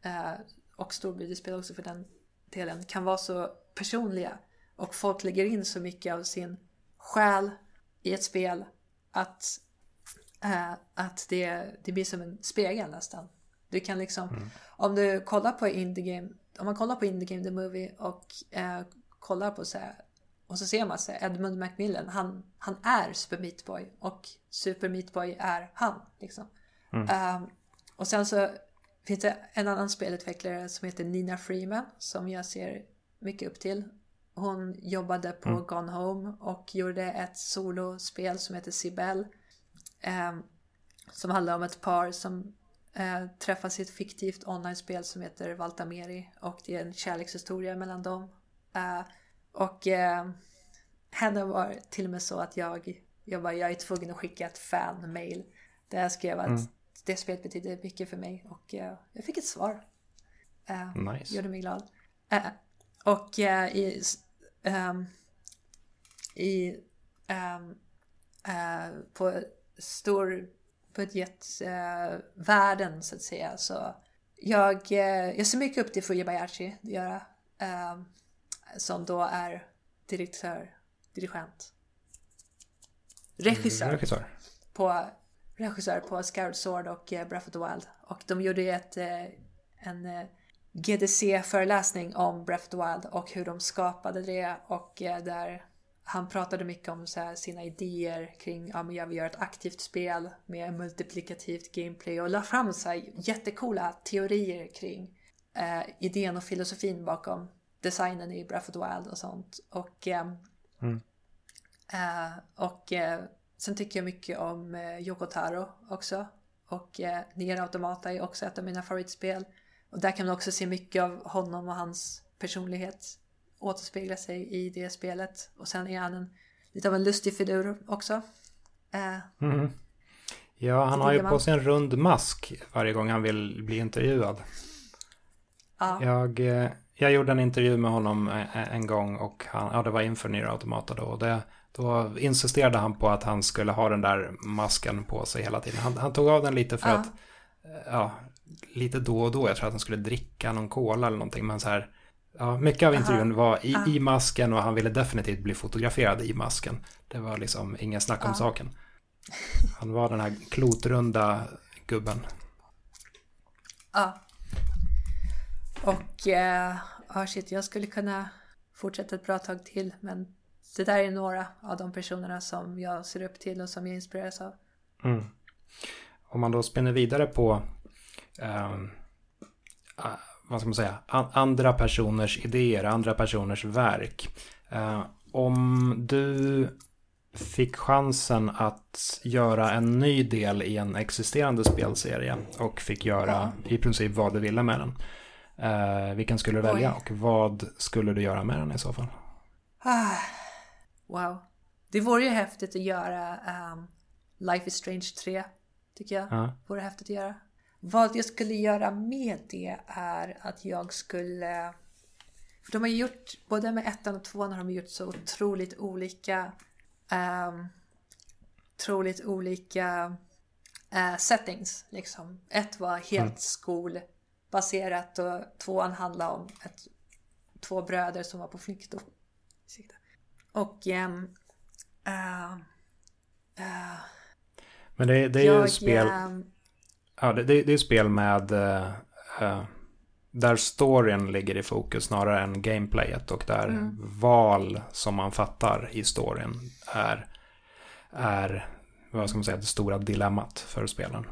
Speaker 2: Eh, och storbudgetspel också för den delen kan vara så personliga. Och folk lägger in så mycket av sin själ i ett spel att, äh, att det, det blir som en spegel nästan. Du kan liksom, mm. om du kollar på Indie Game, om man kollar på Indie Game The Movie och äh, kollar på så här, och så ser man så här, Edmund Macmillan, han, han är Super Meat Boy och Super Meat Boy är han. Liksom. Mm. Um, och sen så finns det en annan spelutvecklare som heter Nina Freeman som jag ser mycket upp till. Hon jobbade på mm. Gone Home och gjorde ett solospel som heter Sibel. Eh, som handlar om ett par som eh, träffas i ett fiktivt online-spel som heter Valtameri. Och det är en kärlekshistoria mellan dem. Eh, och eh, henne var till och med så att jag, jag, bara, jag är tvungen att skicka ett fan-mail. Där jag skrev att mm. det spelet betyder mycket för mig. Och eh, jag fick ett svar. Eh, nice. Gjorde mig glad. Eh, och i um, i, um, uh, på stor budgetvärlden uh, så att säga. Så jag, uh, jag ser mycket upp till Fujibayashi, det gör jag. som då är direktör, dirigent. Regissör. Mm, regissör. På, regissör på Scarred Sword och Breath of the Wild. Och de gjorde ett, en GDC-föreläsning om Breath of the Wild och hur de skapade det och eh, där han pratade mycket om sina idéer kring ja, jag vill göra ett aktivt spel med multiplikativt gameplay och la fram så här jättekola teorier kring eh, idén och filosofin bakom designen i Breath of the Wild och sånt. Och, eh, mm. eh, och eh, sen tycker jag mycket om eh, Yoko Taro också. Och eh, Nier Automata är också ett av mina favoritspel. Och där kan man också se mycket av honom och hans personlighet återspegla sig i det spelet. Och sen är han en, lite av en lustig figur också. Eh,
Speaker 1: Mm. Ja, han har ju
Speaker 2: tycker
Speaker 1: på
Speaker 2: man-
Speaker 1: sig en rund mask varje gång han vill bli intervjuad.
Speaker 2: ja,
Speaker 1: Jag, eh, jag gjorde en intervju med honom en, en gång och han, ja, det var inför Nier Automata då. Och det, då insisterade han på att han skulle ha den där masken på sig hela tiden. Han, han tog av den lite för
Speaker 2: Ja.
Speaker 1: att, eh, ja, lite då och då. Jag tror att han skulle dricka någon cola eller någonting. Men så här, ja, mycket av
Speaker 2: Aha.
Speaker 1: intervjun var i, i masken och han ville definitivt bli fotograferad i masken. Det var liksom ingen snack om
Speaker 2: Ja.
Speaker 1: saken. Han var den här klotrunda gubben.
Speaker 2: ja. Och eh, ja, shit, jag skulle kunna fortsätta ett bra tag till. Men det där är några av de personerna som jag ser upp till och som jag inspireras av.
Speaker 1: Mm. Om man då spinner vidare på ah, vad ska man säga, an- andra personers idéer, andra personers verk. Eh, om du fick chansen att göra en ny del i en existerande spelserie och fick göra i princip vad du ville med den. Eh, vilken skulle du
Speaker 2: Oj.
Speaker 1: välja och vad skulle du göra med den i så fall?
Speaker 2: Ah, [sighs] wow. Det vore ju häftigt att göra ehm, Life is Strange 3, tycker jag.
Speaker 1: Ja.
Speaker 2: Vore häftigt att göra. Vad jag skulle göra med det är att jag skulle... För de har ju gjort, både med ettan och tvåan har de gjort så otroligt olika... Um, otroligt olika eh, settings. Liksom. Ett var helt skolbaserat och tvåan handlade om ett, två bröder som var på flykt. Och, och ehm, eh, eh,
Speaker 1: Men det, det är ju
Speaker 2: jag,
Speaker 1: spel...
Speaker 2: ehm,
Speaker 1: Ja, det, det, det är spel med... eh, där storyn ligger i fokus snarare än gameplayet och där
Speaker 2: Mm.
Speaker 1: val som man fattar i storyn är, är vad ska man säga, det stora dilemmat för spelen.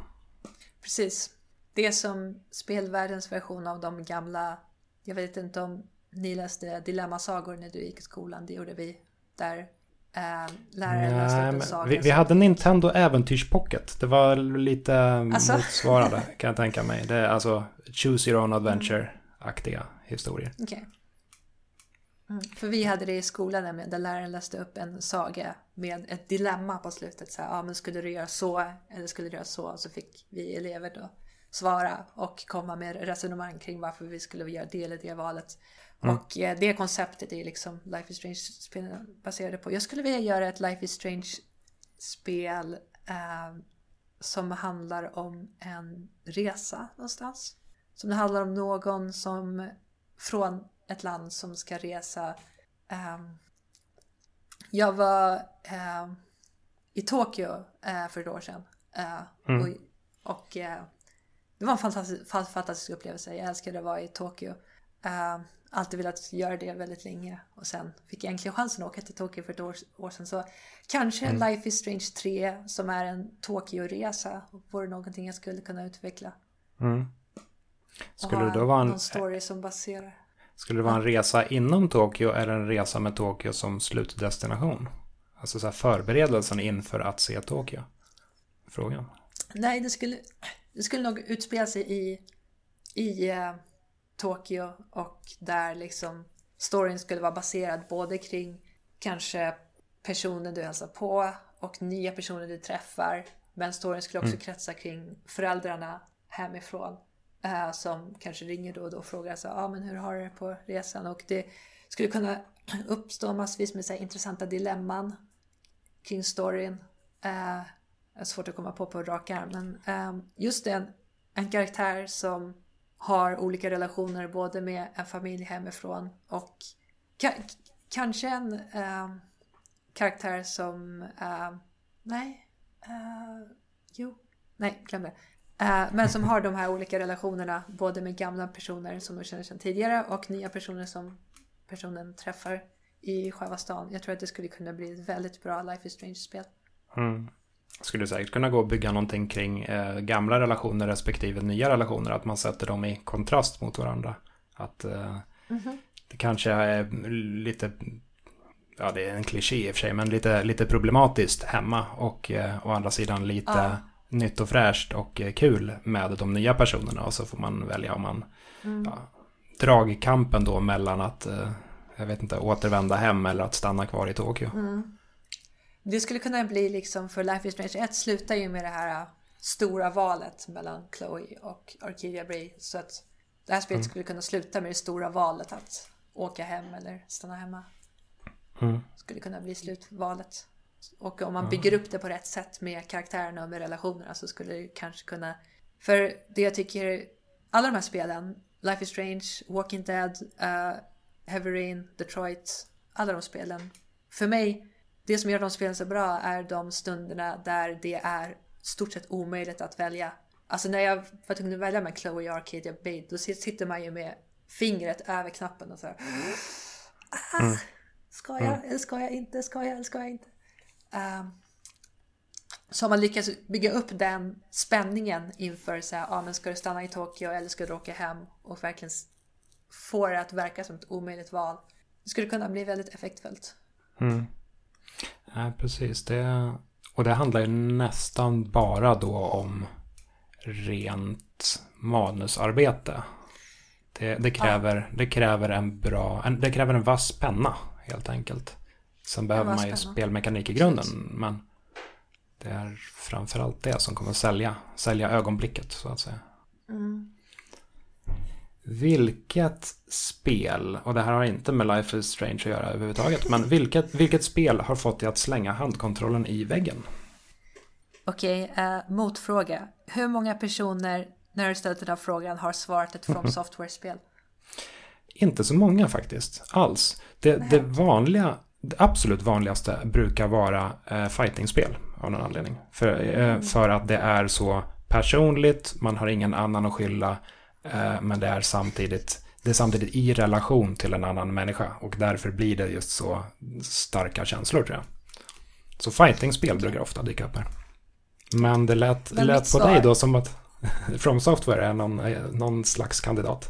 Speaker 2: Precis. Det är som spelvärldens version av de gamla, jag vet inte om ni läste Dilemmasagor när du gick i skolan, det gjorde vi. Där eh, läraren
Speaker 1: Nej,
Speaker 2: en saga.
Speaker 1: vi, vi hade Nintendo Äventyrspocket. Det var lite
Speaker 2: Alltså?
Speaker 1: motsvarande [laughs] kan jag tänka mig. Det är alltså Choose Your Own Adventure-aktiga historier.
Speaker 2: Okej. Mm, för vi hade det i skolan nämligen, där läraren läste upp en saga med ett dilemma på slutet. Så här, ja, men skulle du göra så eller skulle du göra så? Så fick vi elever då svara och komma med resonemang kring varför vi skulle göra det eller det valet. Och eh, det konceptet är liksom Life is Strange-spelen baserade på. Jag skulle vilja göra ett Life is Strange-spel eh, som handlar om en resa någonstans. Som det handlar om någon som från ett land som ska resa. ehm, jag var ehm, i Tokyo eh, för ett år sedan. eh, och och eh, det var en fantastisk, fa- fantastisk upplevelse. Jag älskade att vara i Tokyo. Alltid velat göra det väldigt länge. Och sen fick jag äntligen chansen att åka till Tokyo för ett år, år sedan. Så kanske Life is Strange 3 som är en Tokyo-resa vore någonting jag skulle kunna utveckla.
Speaker 1: Mm. Skulle det då vara en,
Speaker 2: story som baserar.
Speaker 1: skulle det vara en resa inom Tokyo eller en resa med Tokyo som slutdestination? Alltså så här förberedelsen inför att se Tokyo? Frågan.
Speaker 2: Nej, det skulle, det skulle nog utspela sig i, i eh, Tokyo och där liksom storyn skulle vara baserad både kring kanske personen du hälsar på och nya personer du träffar. Men storyn skulle också kretsa kring föräldrarna hemifrån eh, som kanske ringer då och då och frågar så, ah, men hur har du det på resan? Och det skulle kunna [clears throat] uppstå massvis med så här, intressanta dilemman kring storyn. Är svårt att komma på på rak arm. Men eh, just det, en karaktär som har olika relationer både med en familj hemifrån och ka- kanske en äh, karaktär som... Äh, nej. Äh, jo. Nej, glöm det. Men som har de här olika relationerna både med gamla personer som de känner sedan tidigare och nya personer som personen träffar i själva stan. Jag tror att det skulle kunna bli ett väldigt bra Life is Strange-spel.
Speaker 1: Mm. Skulle säkert kunna gå och bygga någonting kring eh, gamla relationer respektive nya relationer. Att man sätter dem i kontrast mot varandra. Att eh, det kanske är lite ja det är en kliché i och för sig, men lite, lite problematiskt hemma. Och eh, å andra sidan lite ja. nytt och fräscht och eh, kul med de nya personerna. Och så får man välja om man... Mm. Ja, dragkampen då mellan att, eh, jag vet inte, återvända hem eller att stanna kvar i Tokyo. Mm.
Speaker 2: Det skulle kunna bli liksom, för Life is Strange 1 slutar ju med det här äh, stora valet mellan Chloe och Arcadia Bray. Så att det här spelet mm. skulle kunna sluta med det stora valet att åka hem eller stanna hemma. Mm. Skulle kunna bli slutvalet. Och om man bygger upp det på rätt sätt med karaktärerna och med relationerna så skulle det kanske kunna... För det jag tycker, alla de här spelen, Life is Strange, Walking Dead, uh, Heavy Rain, Detroit, alla de spelen. För mig, det som gör de spelen så bra är de stunderna där det är stort sett omöjligt att välja. Alltså när jag var tvungen att välja med Chloe Arcadia Bay, då sitter man ju med fingret över knappen och så här. Ah, mm. Ska jag mm. eller ska jag inte? Ska jag eller ska jag inte? Um, så har man lyckats bygga upp den spänningen inför så här, ah, men ska du stanna i Tokyo eller ska du åka hem och verkligen få det att verka som ett omöjligt val. Det skulle kunna bli väldigt effektfullt.
Speaker 1: Mm. Ja, precis. Det, och det handlar ju nästan bara då om rent manusarbete. Det, det, kräver, ja. det kräver en bra, en, det kräver en vass penna helt enkelt. Sen behöver man ju penna. spelmekanik i grunden, men det är framförallt det som kommer att sälja, sälja ögonblicket så att säga. Mm. Vilket spel, och det här har inte med Life is Strange att göra överhuvudtaget, men vilket, vilket spel har fått dig att slänga handkontrollen i väggen?
Speaker 2: Okej, okay, uh, eh, motfråga. Hur många personer när du ställt den här frågan har svarat ett From [laughs] Software-spel?
Speaker 1: Inte så många faktiskt, alls. Det, det, vanliga, det absolut vanligaste brukar vara uh, fightingspel av någon anledning. För, uh, för att det är så personligt, man har ingen annan att skylla men det är samtidigt det är samtidigt i relation till en annan människa och därför blir det just så starka känslor tror jag. Så fighting-spel brukar ofta dyka upp här. Men det lät, men lät på dig då som att [laughs] From Software är någon, någon slags kandidat.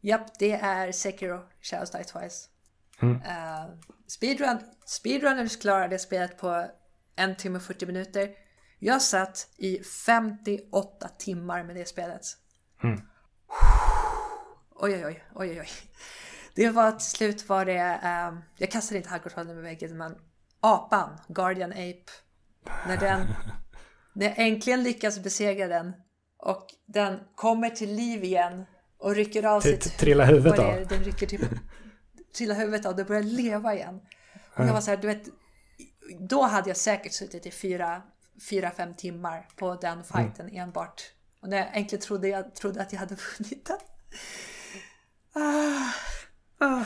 Speaker 2: Japp, det är Sekiro, Shadows Die Twice. Mm. Uh, speedrun, speedrunners klarar det spelet på en timme och 40 minuter. Jag satt i 58 timmar med det spelet. Mm. [sighs] Oj, oj, oj, oj, oj. Det var till slut var det, um, jag kastade inte handkontrollen med väggen, men apan, Guardian Ape, när den, [laughs] när jag äntligen lyckas besegra den och den kommer till liv igen och rycker av sitt...
Speaker 1: Trilla huvudet av?
Speaker 2: Den rycker till, [laughs] trilla huvudet av, det börjar leva igen. Och jag var så här, du vet, då hade jag säkert suttit i fyra, fyra fem timmar på den fighten mm. enbart och när jag äntligen trodde, jag trodde att jag hade [laughs] vunnit den. Ah,
Speaker 1: ah.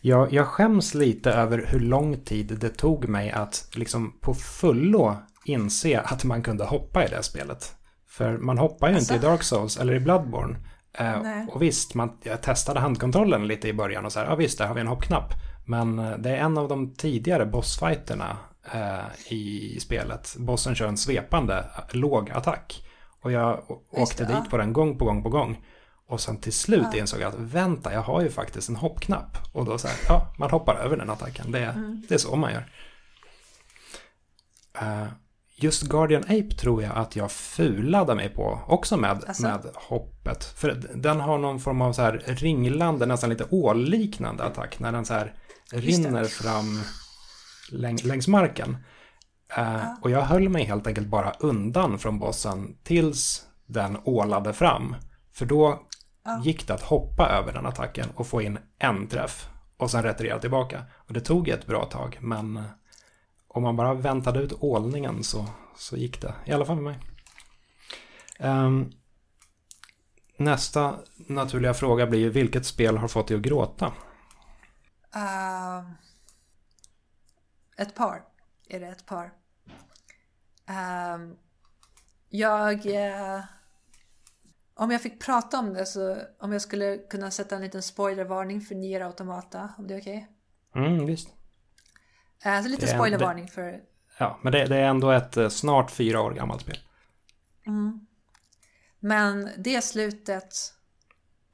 Speaker 1: Jag, jag skäms lite över hur lång tid det tog mig att liksom på fullo inse att man kunde hoppa i det spelet. För man hoppar ju alltså? inte i Dark Souls eller i Bloodborne. Eh, och visst, man, jag testade handkontrollen lite i början och så här, ja visst, där har vi en hoppknapp. Men eh, det är en av de tidigare bossfighterna eh, i spelet. Bossen kör en svepande låg attack. Och jag åkte det, dit ja. på den gång på gång på gång. Och sen till slut ja. insåg jag att vänta, jag har ju faktiskt en hoppknapp. Och då så här, ja, man hoppar över den attacken. Det, mm. det är så man gör. Uh, just Guardian Ape tror jag att jag fulade mig på också med, alltså? med hoppet. För den har någon form av så här ringlande, nästan lite ålliknande attack. När den så här rinner fram läng längs marken. Uh, och jag höll mig helt enkelt bara undan från bossen tills den ålade fram. För då gick det att hoppa över den attacken och få in en träff och sen retirera tillbaka. Och det tog ett bra tag, men uh, om man bara väntade ut ålningen så, så gick det. I alla fall med mig. Um, nästa naturliga fråga blir ju vilket spel har fått dig att gråta? Uh,
Speaker 2: ett par. Är det ett par? Uh, jag... Uh, om jag fick prata om det så om jag skulle kunna sätta en liten spoilervarning för Nier Automata, om det är okej?
Speaker 1: Okay? Mm, visst.
Speaker 2: Uh, så lite spoilervarning det, för...
Speaker 1: Ja, men det, det, är ändå ett uh, snart fyra år gammalt spel.
Speaker 2: Mm. Men det slutet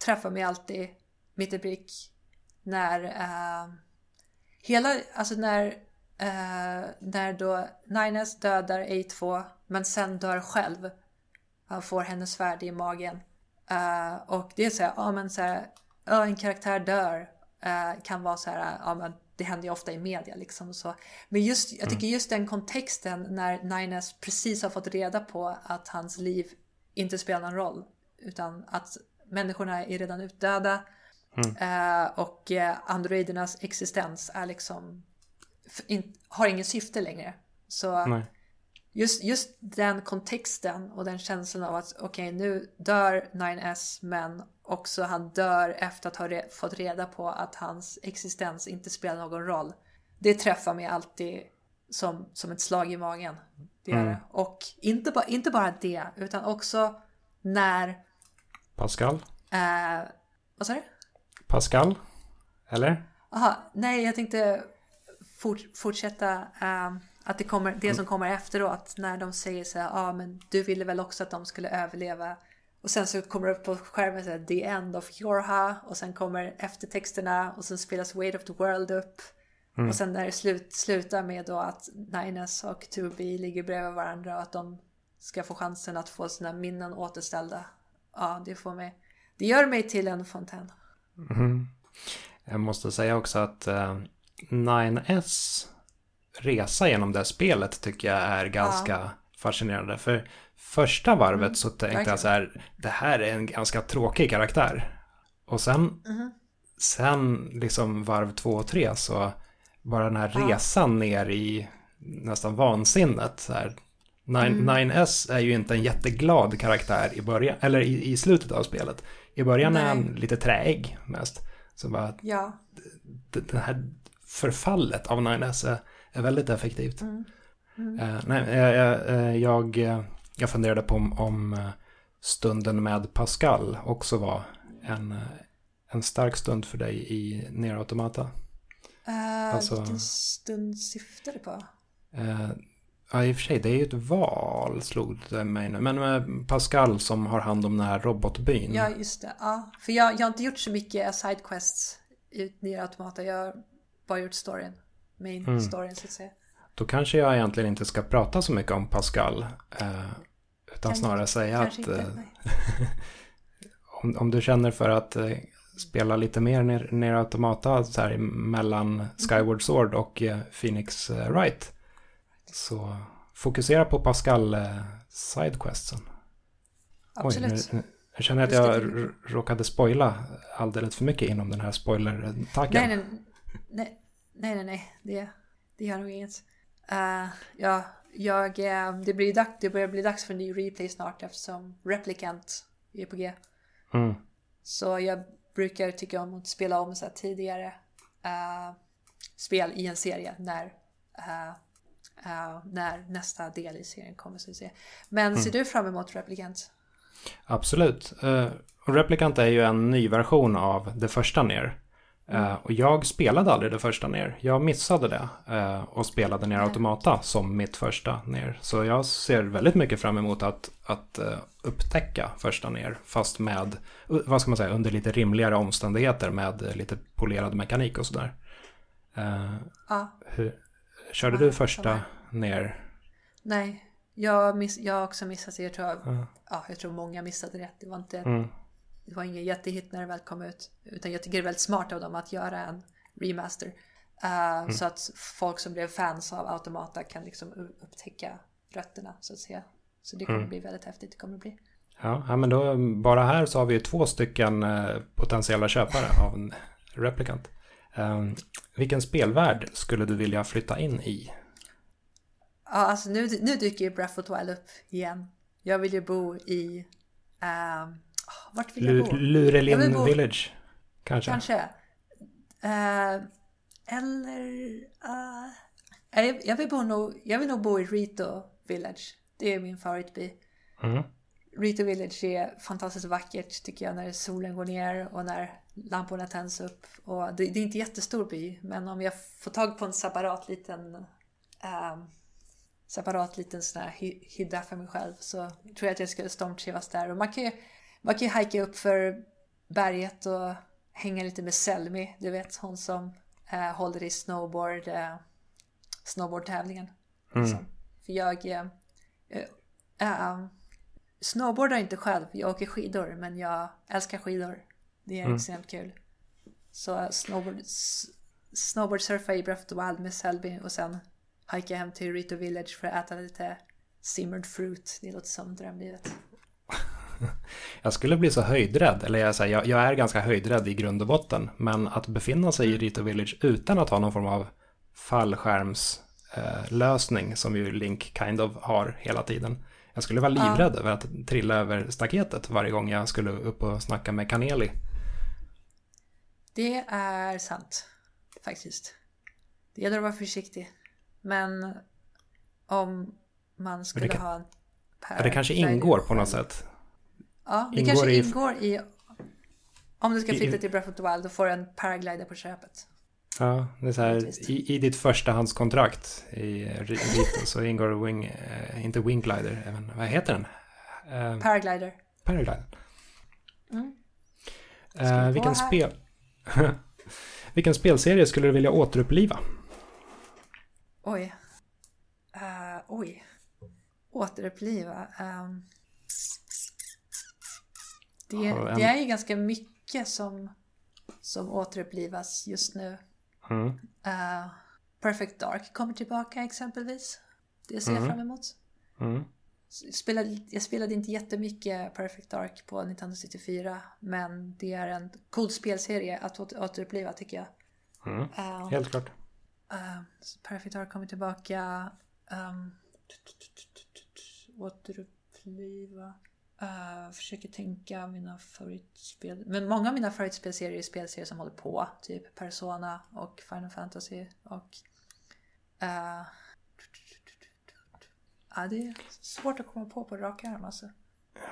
Speaker 2: träffar mig alltid mitt i prick när hela, alltså när, eh, när då Nines dödar A2 men sen dör själv. Han får hennes svärd i magen. Uh, och det är så här, ja men så här, ja, en karaktär dör uh, kan vara så här, ja men det händer ju ofta i media liksom så. Men just, jag tycker just den kontexten när Nines precis har fått reda på att hans liv inte spelar någon roll. Utan att människorna är redan utdöda. Mm. Uh, och androidernas existens är liksom, har ingen syfte längre. Så Nej just, just den kontexten och den känslan av att okej, okay, nu dör 9S men också han dör efter att ha re fått reda på att hans existens inte spelar någon roll. Det träffar mig alltid som, som ett slag i magen. Det mm. det. Och inte, ba, inte bara det, utan också när...
Speaker 1: Pascal?
Speaker 2: Eh, vad sa du?
Speaker 1: Pascal? Eller?
Speaker 2: Aha, nej, jag tänkte fort, fortsätta. Eh, att det, kommer, det som kommer efteråt när de säger så här, ja ah, men du ville väl också att de skulle överleva. Och sen så kommer det upp på skärmen så här, the end of Yorha och sen kommer eftertexterna och sen spelas Weight of the World upp. Mm. Och sen när det slut, slutar med då att Nines och Tubi ligger bredvid varandra och att de ska få chansen att få sina minnen återställda. Ja, det får mig, det gör mig till en fontän.
Speaker 1: Mm. Jag måste säga också att uh, 9S resa genom det spelet tycker jag är ganska ja. fascinerande. För första varvet mm, så tänkte verkligen. jag så här, det här är en ganska tråkig karaktär. Och sen, mm. sen liksom varv två och tre så bara den här ja. resan ner i nästan vansinnet. Så här. 9, mm. 9S är ju inte en jätteglad karaktär i början, eller i, i slutet av spelet. I början Nej. är han lite träig mest. Så bara,
Speaker 2: ja.
Speaker 1: det här förfallet av 9S är är väldigt effektivt. Mm. Mm. Uh, nej, jag, jag, jag funderade på om, om stunden med Pascal också var en, en stark stund för dig i Nero Automata.
Speaker 2: Uh, alltså, vilken stund syftar du på?
Speaker 1: Uh, ja, i och för sig, det är ju ett val, slog det mig nu. Men med Pascal som har hand om den här robotbyn.
Speaker 2: Ja, just det. Ja, för jag, jag har inte gjort så mycket sidequests i Nero Automata. Jag bara gjort storyn main mm. storyn så att säga.
Speaker 1: Då kanske jag egentligen inte ska prata så mycket om Pascal. Eh, utan kan, snarare säga att inte, eh, [laughs] om, om du känner för att eh, spela lite mer ner, ner automata så här mellan mm. Skyward Sword och eh, Phoenix eh, Wright. Så fokusera på Pascal eh, Sidequesten.
Speaker 2: Absolut. Oj, nu,
Speaker 1: jag känner att jag råkade spoila alldeles för mycket inom den här spoiler-taggen.
Speaker 2: Nej, nej, nej, Nej, nej, nej. Det, det gör nog inget. Uh, ja, jag, uh, det, blir dags, det börjar bli dags för en ny replay snart eftersom Replicant är på G.
Speaker 1: Mm.
Speaker 2: Så jag brukar tycka om att spela om så tidigare uh, spel i en serie när, när nästa del i serien kommer. Så att säga. Men mm. ser du fram emot Replicant?
Speaker 1: Absolut. Replicant är ju en ny version av det första ner. Uh, och jag spelade aldrig det första ner. Jag missade det uh, och spelade ner Automata som mitt första ner. Så jag ser väldigt mycket fram emot att, att uh, upptäcka första ner. Fast med, vad ska man säga, under lite rimligare omständigheter med lite polerad mekanik och sådär.
Speaker 2: ja.
Speaker 1: Hur, körde du första ner?
Speaker 2: Nej, jag, miss, jag har också missat det. Jag tror, ja. jag tror många missade det. Det var inte... Mm det var ingen jättehit när det väl kom ut. Utan jag tycker det är väldigt smart av dem att göra en remaster. Uh, mm. Så att folk som blev fans av Automata kan liksom upptäcka rötterna så att säga. Så det kommer mm. bli väldigt häftigt. Det kommer bli.
Speaker 1: Ja, men då bara här så har vi två stycken eh, potentiella köpare av en replikant. Um, vilken spelvärld skulle du vilja flytta in i?
Speaker 2: Ja, alltså nu, nu dyker ju Breath of the Wild upp igen. Jag vill ju bo i um, vart vill jag bo?
Speaker 1: Lurelin bo... Village. Kanske.
Speaker 2: Kanske. Uh, eller... Uh, jag, jag, vill bo nog, jag vill nog bo i Rito Village. Det är min favoritby.
Speaker 1: Mm.
Speaker 2: Rito Village är fantastiskt vackert tycker jag när solen går ner och när lamporna tänds upp. Och det, det är inte jättestor by men om jag får tag på en separat liten um, separat liten sån här hydda för mig själv så tror jag att jag skulle stormtrivas där. Och man kan ju man kan ju hajka upp för berget och hänga lite med Selmi, du vet hon som eh, håller i snowboard, eh, snowboardtävlingen.
Speaker 1: Mm.
Speaker 2: För jag eh, eh, snowboardar inte själv, jag åker skidor men jag älskar skidor. Det är
Speaker 1: Mm.
Speaker 2: extremt kul. Så snowboard, s- snowboardsurfa i Breath Wild med Selby och sen hajka hem till Rito Village för att äta lite simmered fruit. Det låter som drömlivet.
Speaker 1: Jag skulle bli så höjdrädd, eller jag, säger, jag, jag är ganska höjdrädd i grund och botten, men att befinna sig i Rito Village utan att ha någon form av fallskärmslösning, eh, som ju Link kind of har hela tiden. Jag skulle vara
Speaker 2: Ja.
Speaker 1: livrädd över att trilla över staketet varje gång jag skulle upp och snacka med Kaneli.
Speaker 2: Det är sant, faktiskt. Det gäller att vara försiktig. Men om man skulle
Speaker 1: kan-
Speaker 2: ha en
Speaker 1: Ja, det kanske ingår på något sätt.
Speaker 2: Ja, det
Speaker 1: ingår
Speaker 2: kanske
Speaker 1: i-
Speaker 2: ingår i... Om du ska flytta till Breath of the Wild, då får du en paraglider på köpet.
Speaker 1: Ja, det är så här, i, i ditt förstahandskontrakt i Rito så ingår wing, eh, inte Wingglider, även, vad heter den? Eh,
Speaker 2: Paraglider.
Speaker 1: Paraglider.
Speaker 2: Mm. Vi
Speaker 1: vilken, spel... [laughs] vilken spelserie skulle du vilja återuppliva?
Speaker 2: Oj. Uh, oj. Återuppliva. ehm. Det,
Speaker 1: en-
Speaker 2: det är ju ganska mycket som, som återupplivas just nu.
Speaker 1: Mm.
Speaker 2: Eh, Perfect Dark kommer tillbaka exempelvis. Det ser jag
Speaker 1: Mm.
Speaker 2: fram emot.
Speaker 1: Mm.
Speaker 2: Spelade, jag spelade inte jättemycket Perfect Dark på Nintendo 64 men det är en cool spelserie att åter, återuppliva tycker jag.
Speaker 1: Mm.
Speaker 2: Eh,
Speaker 1: Helt klart.
Speaker 2: eh, Perfect Dark kommer tillbaka. Um, återuppliva. Uh, försöker tänka mina favoritspel. Men många av mina favoritspelserier är spelserier som håller på. Typ Persona och Final Fantasy. Och... eh, ja, det är svårt att komma på på rak arm alltså.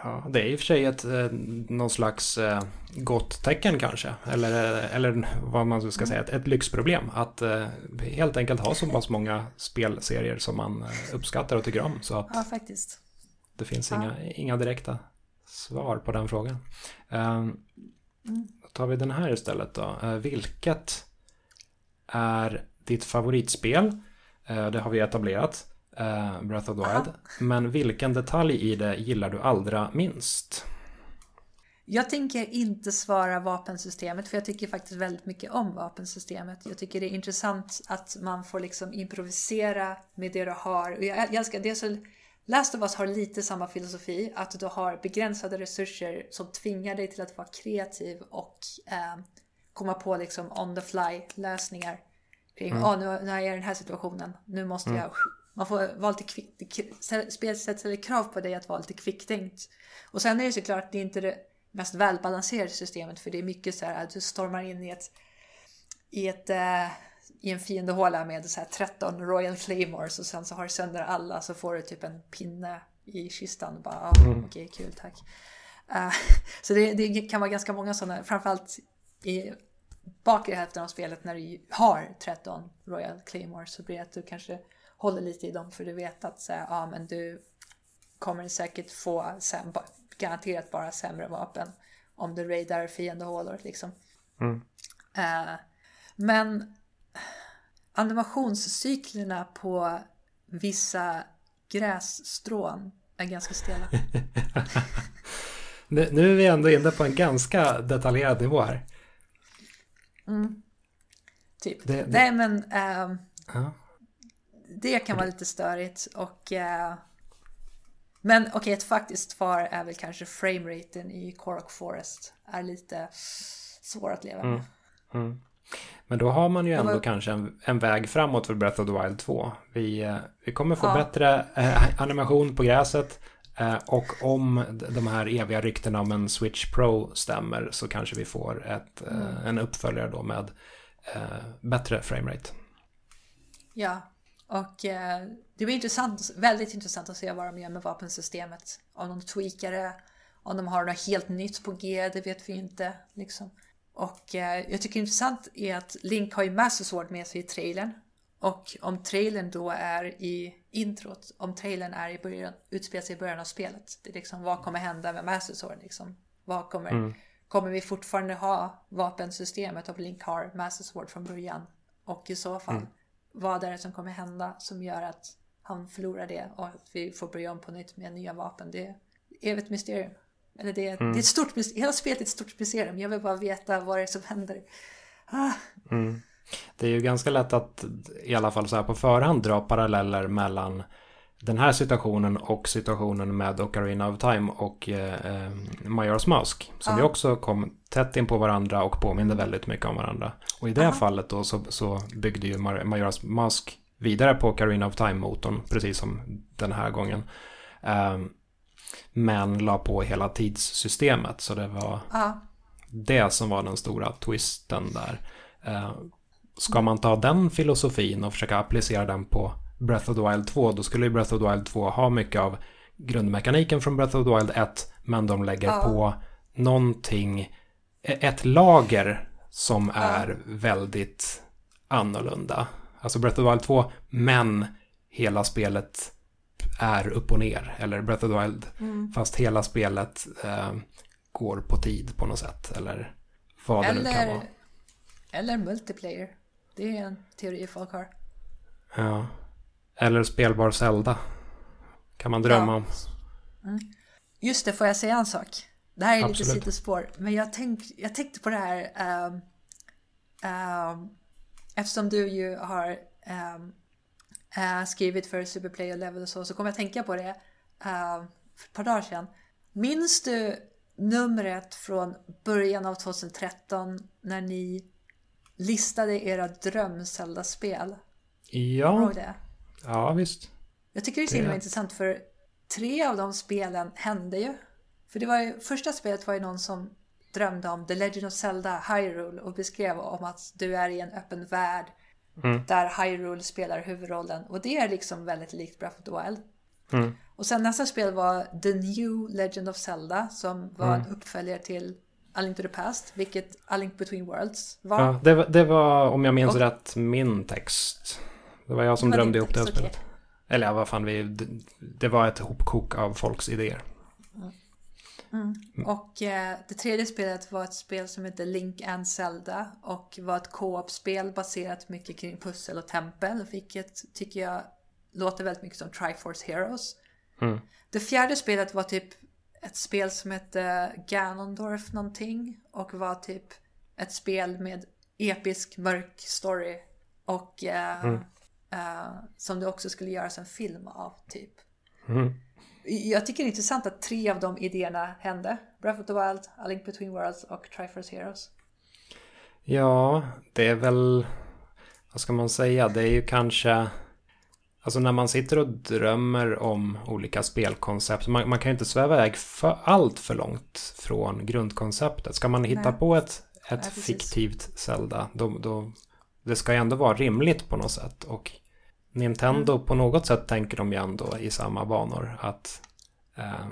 Speaker 1: Ja, det är i och för sig ett, eh, någon slags eh, gott tecken kanske. Eller, eller vad man ska säga, ett, ett lyxproblem. Att eh, helt enkelt ha så pass många spelserier som man eh, uppskattar och tycker om. Så att
Speaker 2: Ja, faktiskt.
Speaker 1: Det finns
Speaker 2: Ja.
Speaker 1: inga, inga direkta svar på den frågan. Då tar vi den här istället då. Eh, vilket är ditt favoritspel? Eh, det har vi etablerat. eh, Breath of the Wild. Men vilken detalj i det gillar du allra minst?
Speaker 2: Jag tänker inte svara vapensystemet för jag tycker faktiskt väldigt mycket om vapensystemet. Jag tycker det är intressant att man får liksom improvisera med det du har. Och jag älskar det så Last of Us har lite samma filosofi, att du har begränsade resurser som tvingar dig till att vara kreativ och eh, komma på liksom on the fly lösningar. Kring, mm. nu, nu är jag i den här situationen, nu måste jag... Man får vara lite kvick, spelet ställer krav på dig att vara lite kvicktänkt. Och sen är det såklart, det är inte det mest välbalanserade systemet för det är mycket så här att du stormar in i ett i, ett, eh, i en fiendehåla med så här 13 Royal Claymores och sen så har du sönder alla så får du typ en pinne i kistan och bara ah, okej kul tack. Uh, [laughs] så det, det, kan vara ganska många sådana, framförallt i bakre hälften av spelet när du har 13 Royal Claymores så blir det att du kanske håller lite i dem för du vet att så här, ah, men du kommer säkert få säm, garanterat bara sämre vapen om du raidar fiendehålor liksom.
Speaker 1: Mm.
Speaker 2: Uh, men animationscyklerna på vissa grässtrån är ganska stela. [laughs]
Speaker 1: nu, är vi ändå inne på en ganska detaljerad nivå här.
Speaker 2: Mm. Typ.
Speaker 1: Det- det-
Speaker 2: Nej men uh,
Speaker 1: Ja.
Speaker 2: det kan vara lite störigt och uh, men okej, okay, ett faktiskt svar är väl kanske frameraten i Korok Forest är lite svår att leva med.
Speaker 1: Mm. Mm. Men då har man ju ändå
Speaker 2: var-
Speaker 1: kanske en, en väg framåt för Breath of the Wild 2. Vi, eh, vi kommer få
Speaker 2: Ja.
Speaker 1: bättre eh, animation på gräset eh, och om de här eviga ryktena om en Switch Pro stämmer så kanske vi får ett, eh,
Speaker 2: Mm.
Speaker 1: en uppföljare då med eh, bättre framerate.
Speaker 2: Ja, och eh, det blir intressant, väldigt intressant att se vad de gör med vapensystemet. Om de tweakar det, om de har något helt nytt på G, det vet vi inte. Liksom. Och eh, jag tycker det är intressant är att Link har ju Master Sword med sig i trailern. Och om trailern då är i introt, om trailern är i början, utspelar sig i början av spelet. Det är liksom, vad kommer hända med Master Sword? Liksom? Vad kommer,
Speaker 1: Mm.
Speaker 2: kommer vi fortfarande ha vapensystemet och Link har Master Sword från början? Och i så fall, mm. vad är det som kommer hända som gör att han förlorar det och att vi får börja om på nytt med nya vapen. Det är evigt mysterium. Eller det, mm. det är ett stort, hela spelet är ett stort mysterium. Jag vill bara veta vad det är som händer. Ah.
Speaker 1: Mm. Det är ju ganska lätt att i alla fall så här på förhand dra paralleller mellan den här situationen och situationen med Ocarina of Time och eh, Majora's Mask. Som ja. ju också kom tätt in på varandra och påminde väldigt mycket om varandra. Och i det ja. fallet då så, så byggde ju Majora's Mask vidare på Ocarina of Time-motorn, precis som den här gången. Eh, men la på hela tidssystemet, så det var ja. det som var den stora twisten där. Eh, ska man ta den filosofin och försöka applicera den på Breath of the Wild 2, då skulle ju Breath of the Wild 2 ha mycket av grundmekaniken från Breath of the Wild 1, men de lägger ja. på någonting, e- ett lager som ja. är väldigt annorlunda. Alltså Breath of the Wild 2, men hela spelet är upp och ner. Eller Breath of the Wild, mm. fast hela spelet eh, går på tid på något sätt. Eller vad eller, det nu kan vara.
Speaker 2: Eller multiplayer. Det är en teori folk har.
Speaker 1: Ja. Eller spelbar Zelda. Kan man drömma ja. om.
Speaker 2: Mm. Just det, får jag säga en sak? Det här är Absolut. lite sidospår, men jag, tänk, jag tänkte på det här um, um, eftersom du ju har um, uh, skrivit för Superplay och Level och så, så kommer jag tänka på det uh, för ett par dagar sedan. Minns du numret från början av 2013 när ni listade era dröm spel
Speaker 1: Ja. det? Ja, visst.
Speaker 2: Jag tycker det är så himla intressant för tre av de spelen hände ju. För det var ju, första spelet var ju någon som drömde om The Legend of Zelda Hyrule och beskrev om att du är i en öppen värld mm. där Hyrule spelar huvudrollen. Och det är liksom väldigt likt Breath of the Wild. Mm. Och sen nästa spel var The New Legend of Zelda som var mm. en uppföljare till A Link to the Past, vilket A Link Between Worlds var.
Speaker 1: Ja, det, var, det var om jag minns och, rätt min text. Det var jag som drömde ihop det här spelet. Okay. Eller ja, vad fan, vi, det, det var ett hopkok av folks idéer.
Speaker 2: Mm. Och eh, det tredje spelet var ett spel som heter Link and Zelda och var ett co-op-spel baserat mycket kring pussel och tempel, vilket tycker jag låter väldigt mycket som Triforce Heroes. Mm. Det fjärde spelet var typ ett spel som hette Ganondorf någonting och var typ ett spel med episk mörk story och eh, mm. eh, som det också skulle göras en film av typ. Mm. Jag tycker det är intressant att tre av de idéerna hände. Breath of the Wild, A Link Between Worlds och Triforce Heroes.
Speaker 1: Ja, det är väl, vad ska man säga, det är ju kanske, alltså när man sitter och drömmer om olika spelkoncept, man, man kan ju inte sväva iväg för allt för långt från grundkonceptet. Ska man hitta Nej. på ett, ett Nej, fiktivt Zelda, då, då, det ska ju ändå vara rimligt på något sätt. Och Nintendo mm. på något sätt tänker de ju ändå i samma banor. Att eh,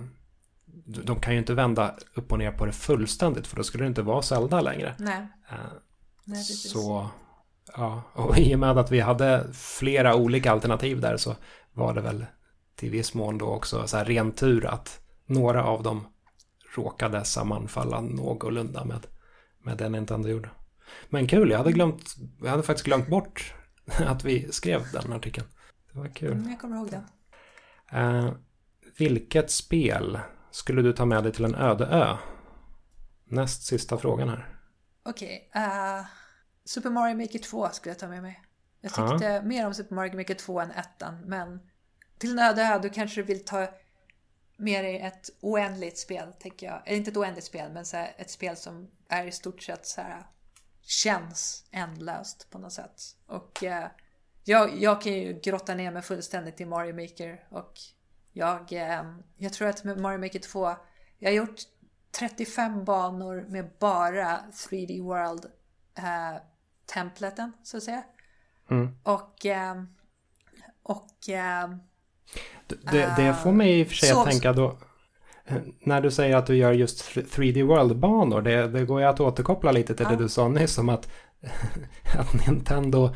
Speaker 1: de kan ju inte vända upp och ner på det fullständigt för då skulle det inte vara Zelda längre.
Speaker 2: Nej. Eh, Nej
Speaker 1: så, ja, och i och med att vi hade flera olika alternativ där så var det väl till viss mån då också så här ren tur att några av dem råkade sammanfalla någorlunda med, med det Nintendo gjorde. Men kul, jag hade glömt, jag hade faktiskt glömt bort [laughs] att vi skrev den artikeln. Det var kul.
Speaker 2: Mm, jag kommer ihåg det.
Speaker 1: Uh, vilket spel skulle du ta med dig till en öde ö? Näst sista frågan här.
Speaker 2: Okej. Okay, uh, eh, Super Mario Maker 2 skulle jag ta med mig. Jag tyckte uh. mer om Super Mario Maker 2 än ettan. Men till en öde ö, då kanske du vill ta med dig ett oändligt spel, tänker jag. Eller inte ett oändligt spel, men så ett spel som är i stort sett så här känns ändlöst på något sätt. Och eh, jag, jag kan ju grotta ner mig fullständigt i Mario Maker och jag, eh, jag tror att med Mario Maker 2, jag har gjort 35 banor med bara 3D World eh, templeten så att säga. Mm. Och, eh, och eh,
Speaker 1: det, det får mig i och för sig att tänka då när du säger att du gör just 3D World-banor, det, det går ju att återkoppla lite till ja. det du sa nyss om att, [laughs] att Nintendo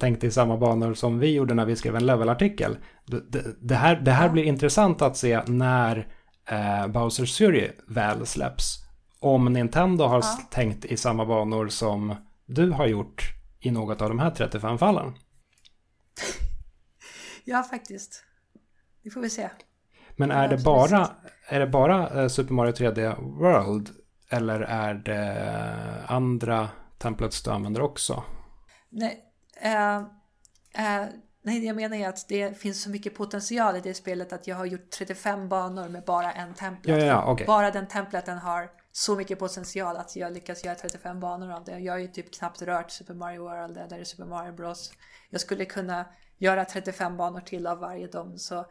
Speaker 1: tänkte i samma banor som vi gjorde när vi skrev en levelartikel. Det, det här, det här ja. blir intressant att se när eh, Bowsers Fury väl släpps. Om Nintendo har ja. tänkt i samma banor som du har gjort i något av de här 35 fallen. [laughs]
Speaker 2: ja, faktiskt. Det får vi se.
Speaker 1: Men är det bara, är det bara eh, Super Mario 3D World eller är det andra templates du använder också?
Speaker 2: Nej, uh, uh, nej, det jag menar är att det finns så mycket potential i det spelet att jag har gjort 35 banor med bara en template.
Speaker 1: Ja, ja, okay.
Speaker 2: Bara den templaten har så mycket potential att jag lyckas göra 35 banor av det. Jag har ju typ knappt rört Super Mario World, är Super Mario Bros. Jag skulle kunna göra 35 banor till av varje dom. Så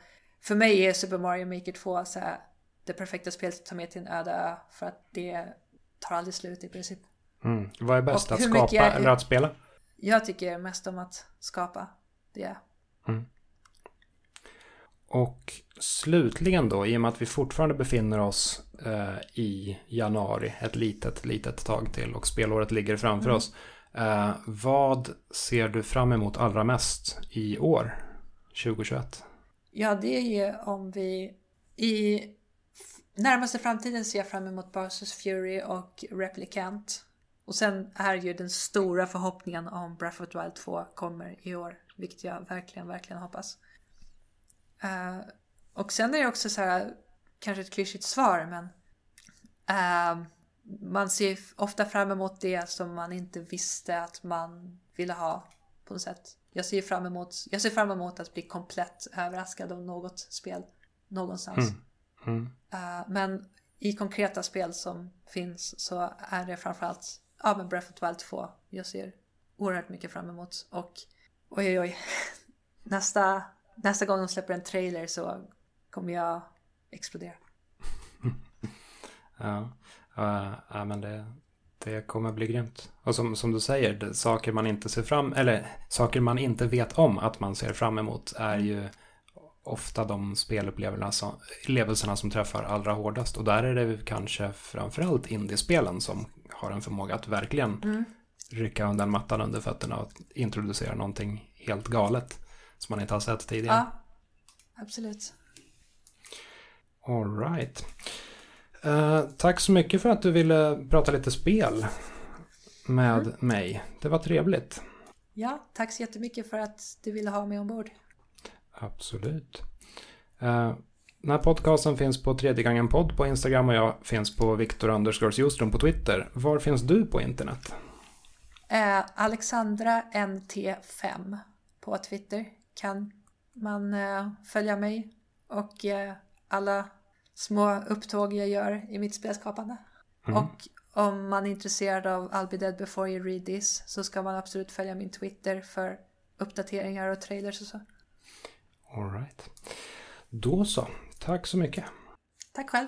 Speaker 2: för mig är Super Mario Maker 2 så här, det perfekta spelet att ta med till en öde ö för att det tar aldrig slut i princip.
Speaker 1: Mm. Vad är bäst, att skapa jag, eller att spela?
Speaker 2: Jag tycker mest om att skapa. Det är mm.
Speaker 1: Och slutligen då, i och med att vi fortfarande befinner oss eh, i januari, ett litet, litet tag till och spelåret ligger framför mm. oss. Eh, vad ser du fram emot allra mest i år, 2021?
Speaker 2: Ja, det är ju om vi i närmaste framtiden ser jag fram emot Barsus Fury och Replicant. Och sen är ju den stora förhoppningen om Breath of the Wild 2 kommer i år, vilket jag verkligen, verkligen hoppas. Uh, och sen är det också så här, kanske ett klyschigt svar, men uh, man ser ofta fram emot det som man inte visste att man ville ha på något sätt. Jag ser fram emot, jag ser fram emot att bli komplett överraskad av något spel någonstans. Mm. Uh, men i konkreta spel som finns så är det framförallt ja, men Breath of the Wild 2 jag ser oerhört mycket fram emot. Och oj oj oj, [laughs] nästa, nästa gång de släpper en trailer så kommer jag explodera. [laughs]
Speaker 1: ja, uh, ja, men det, det kommer bli grymt. Och som, som du säger, det, saker man inte ser fram, eller saker man inte vet om att man ser fram emot är ju ofta de spelupplevelserna som träffar allra hårdast. Och där är det kanske framförallt indiespelen som har en förmåga att verkligen mm. rycka undan mattan under fötterna och introducera någonting helt galet som man inte har sett tidigare.
Speaker 2: Ja, absolut.
Speaker 1: All right. Uh, tack så mycket för att du ville prata lite spel med mm. mig. Det var trevligt.
Speaker 2: Ja, tack så jättemycket för att du ville ha mig ombord.
Speaker 1: Absolut. Uh, den här podcasten finns på tredje gången podd på Instagram och jag finns på Viktor Underscores Ljungström på Twitter. Var finns du på internet?
Speaker 2: Uh, Alexandra NT5 på Twitter kan man uh, följa mig och alla små upptåg jag gör i mitt spelskapande. Mm. Och om man är intresserad av I'll be dead before you read this så ska man absolut följa min Twitter för uppdateringar och trailers och så.
Speaker 1: Alright. Då så. Tack så mycket.
Speaker 2: Tack själv.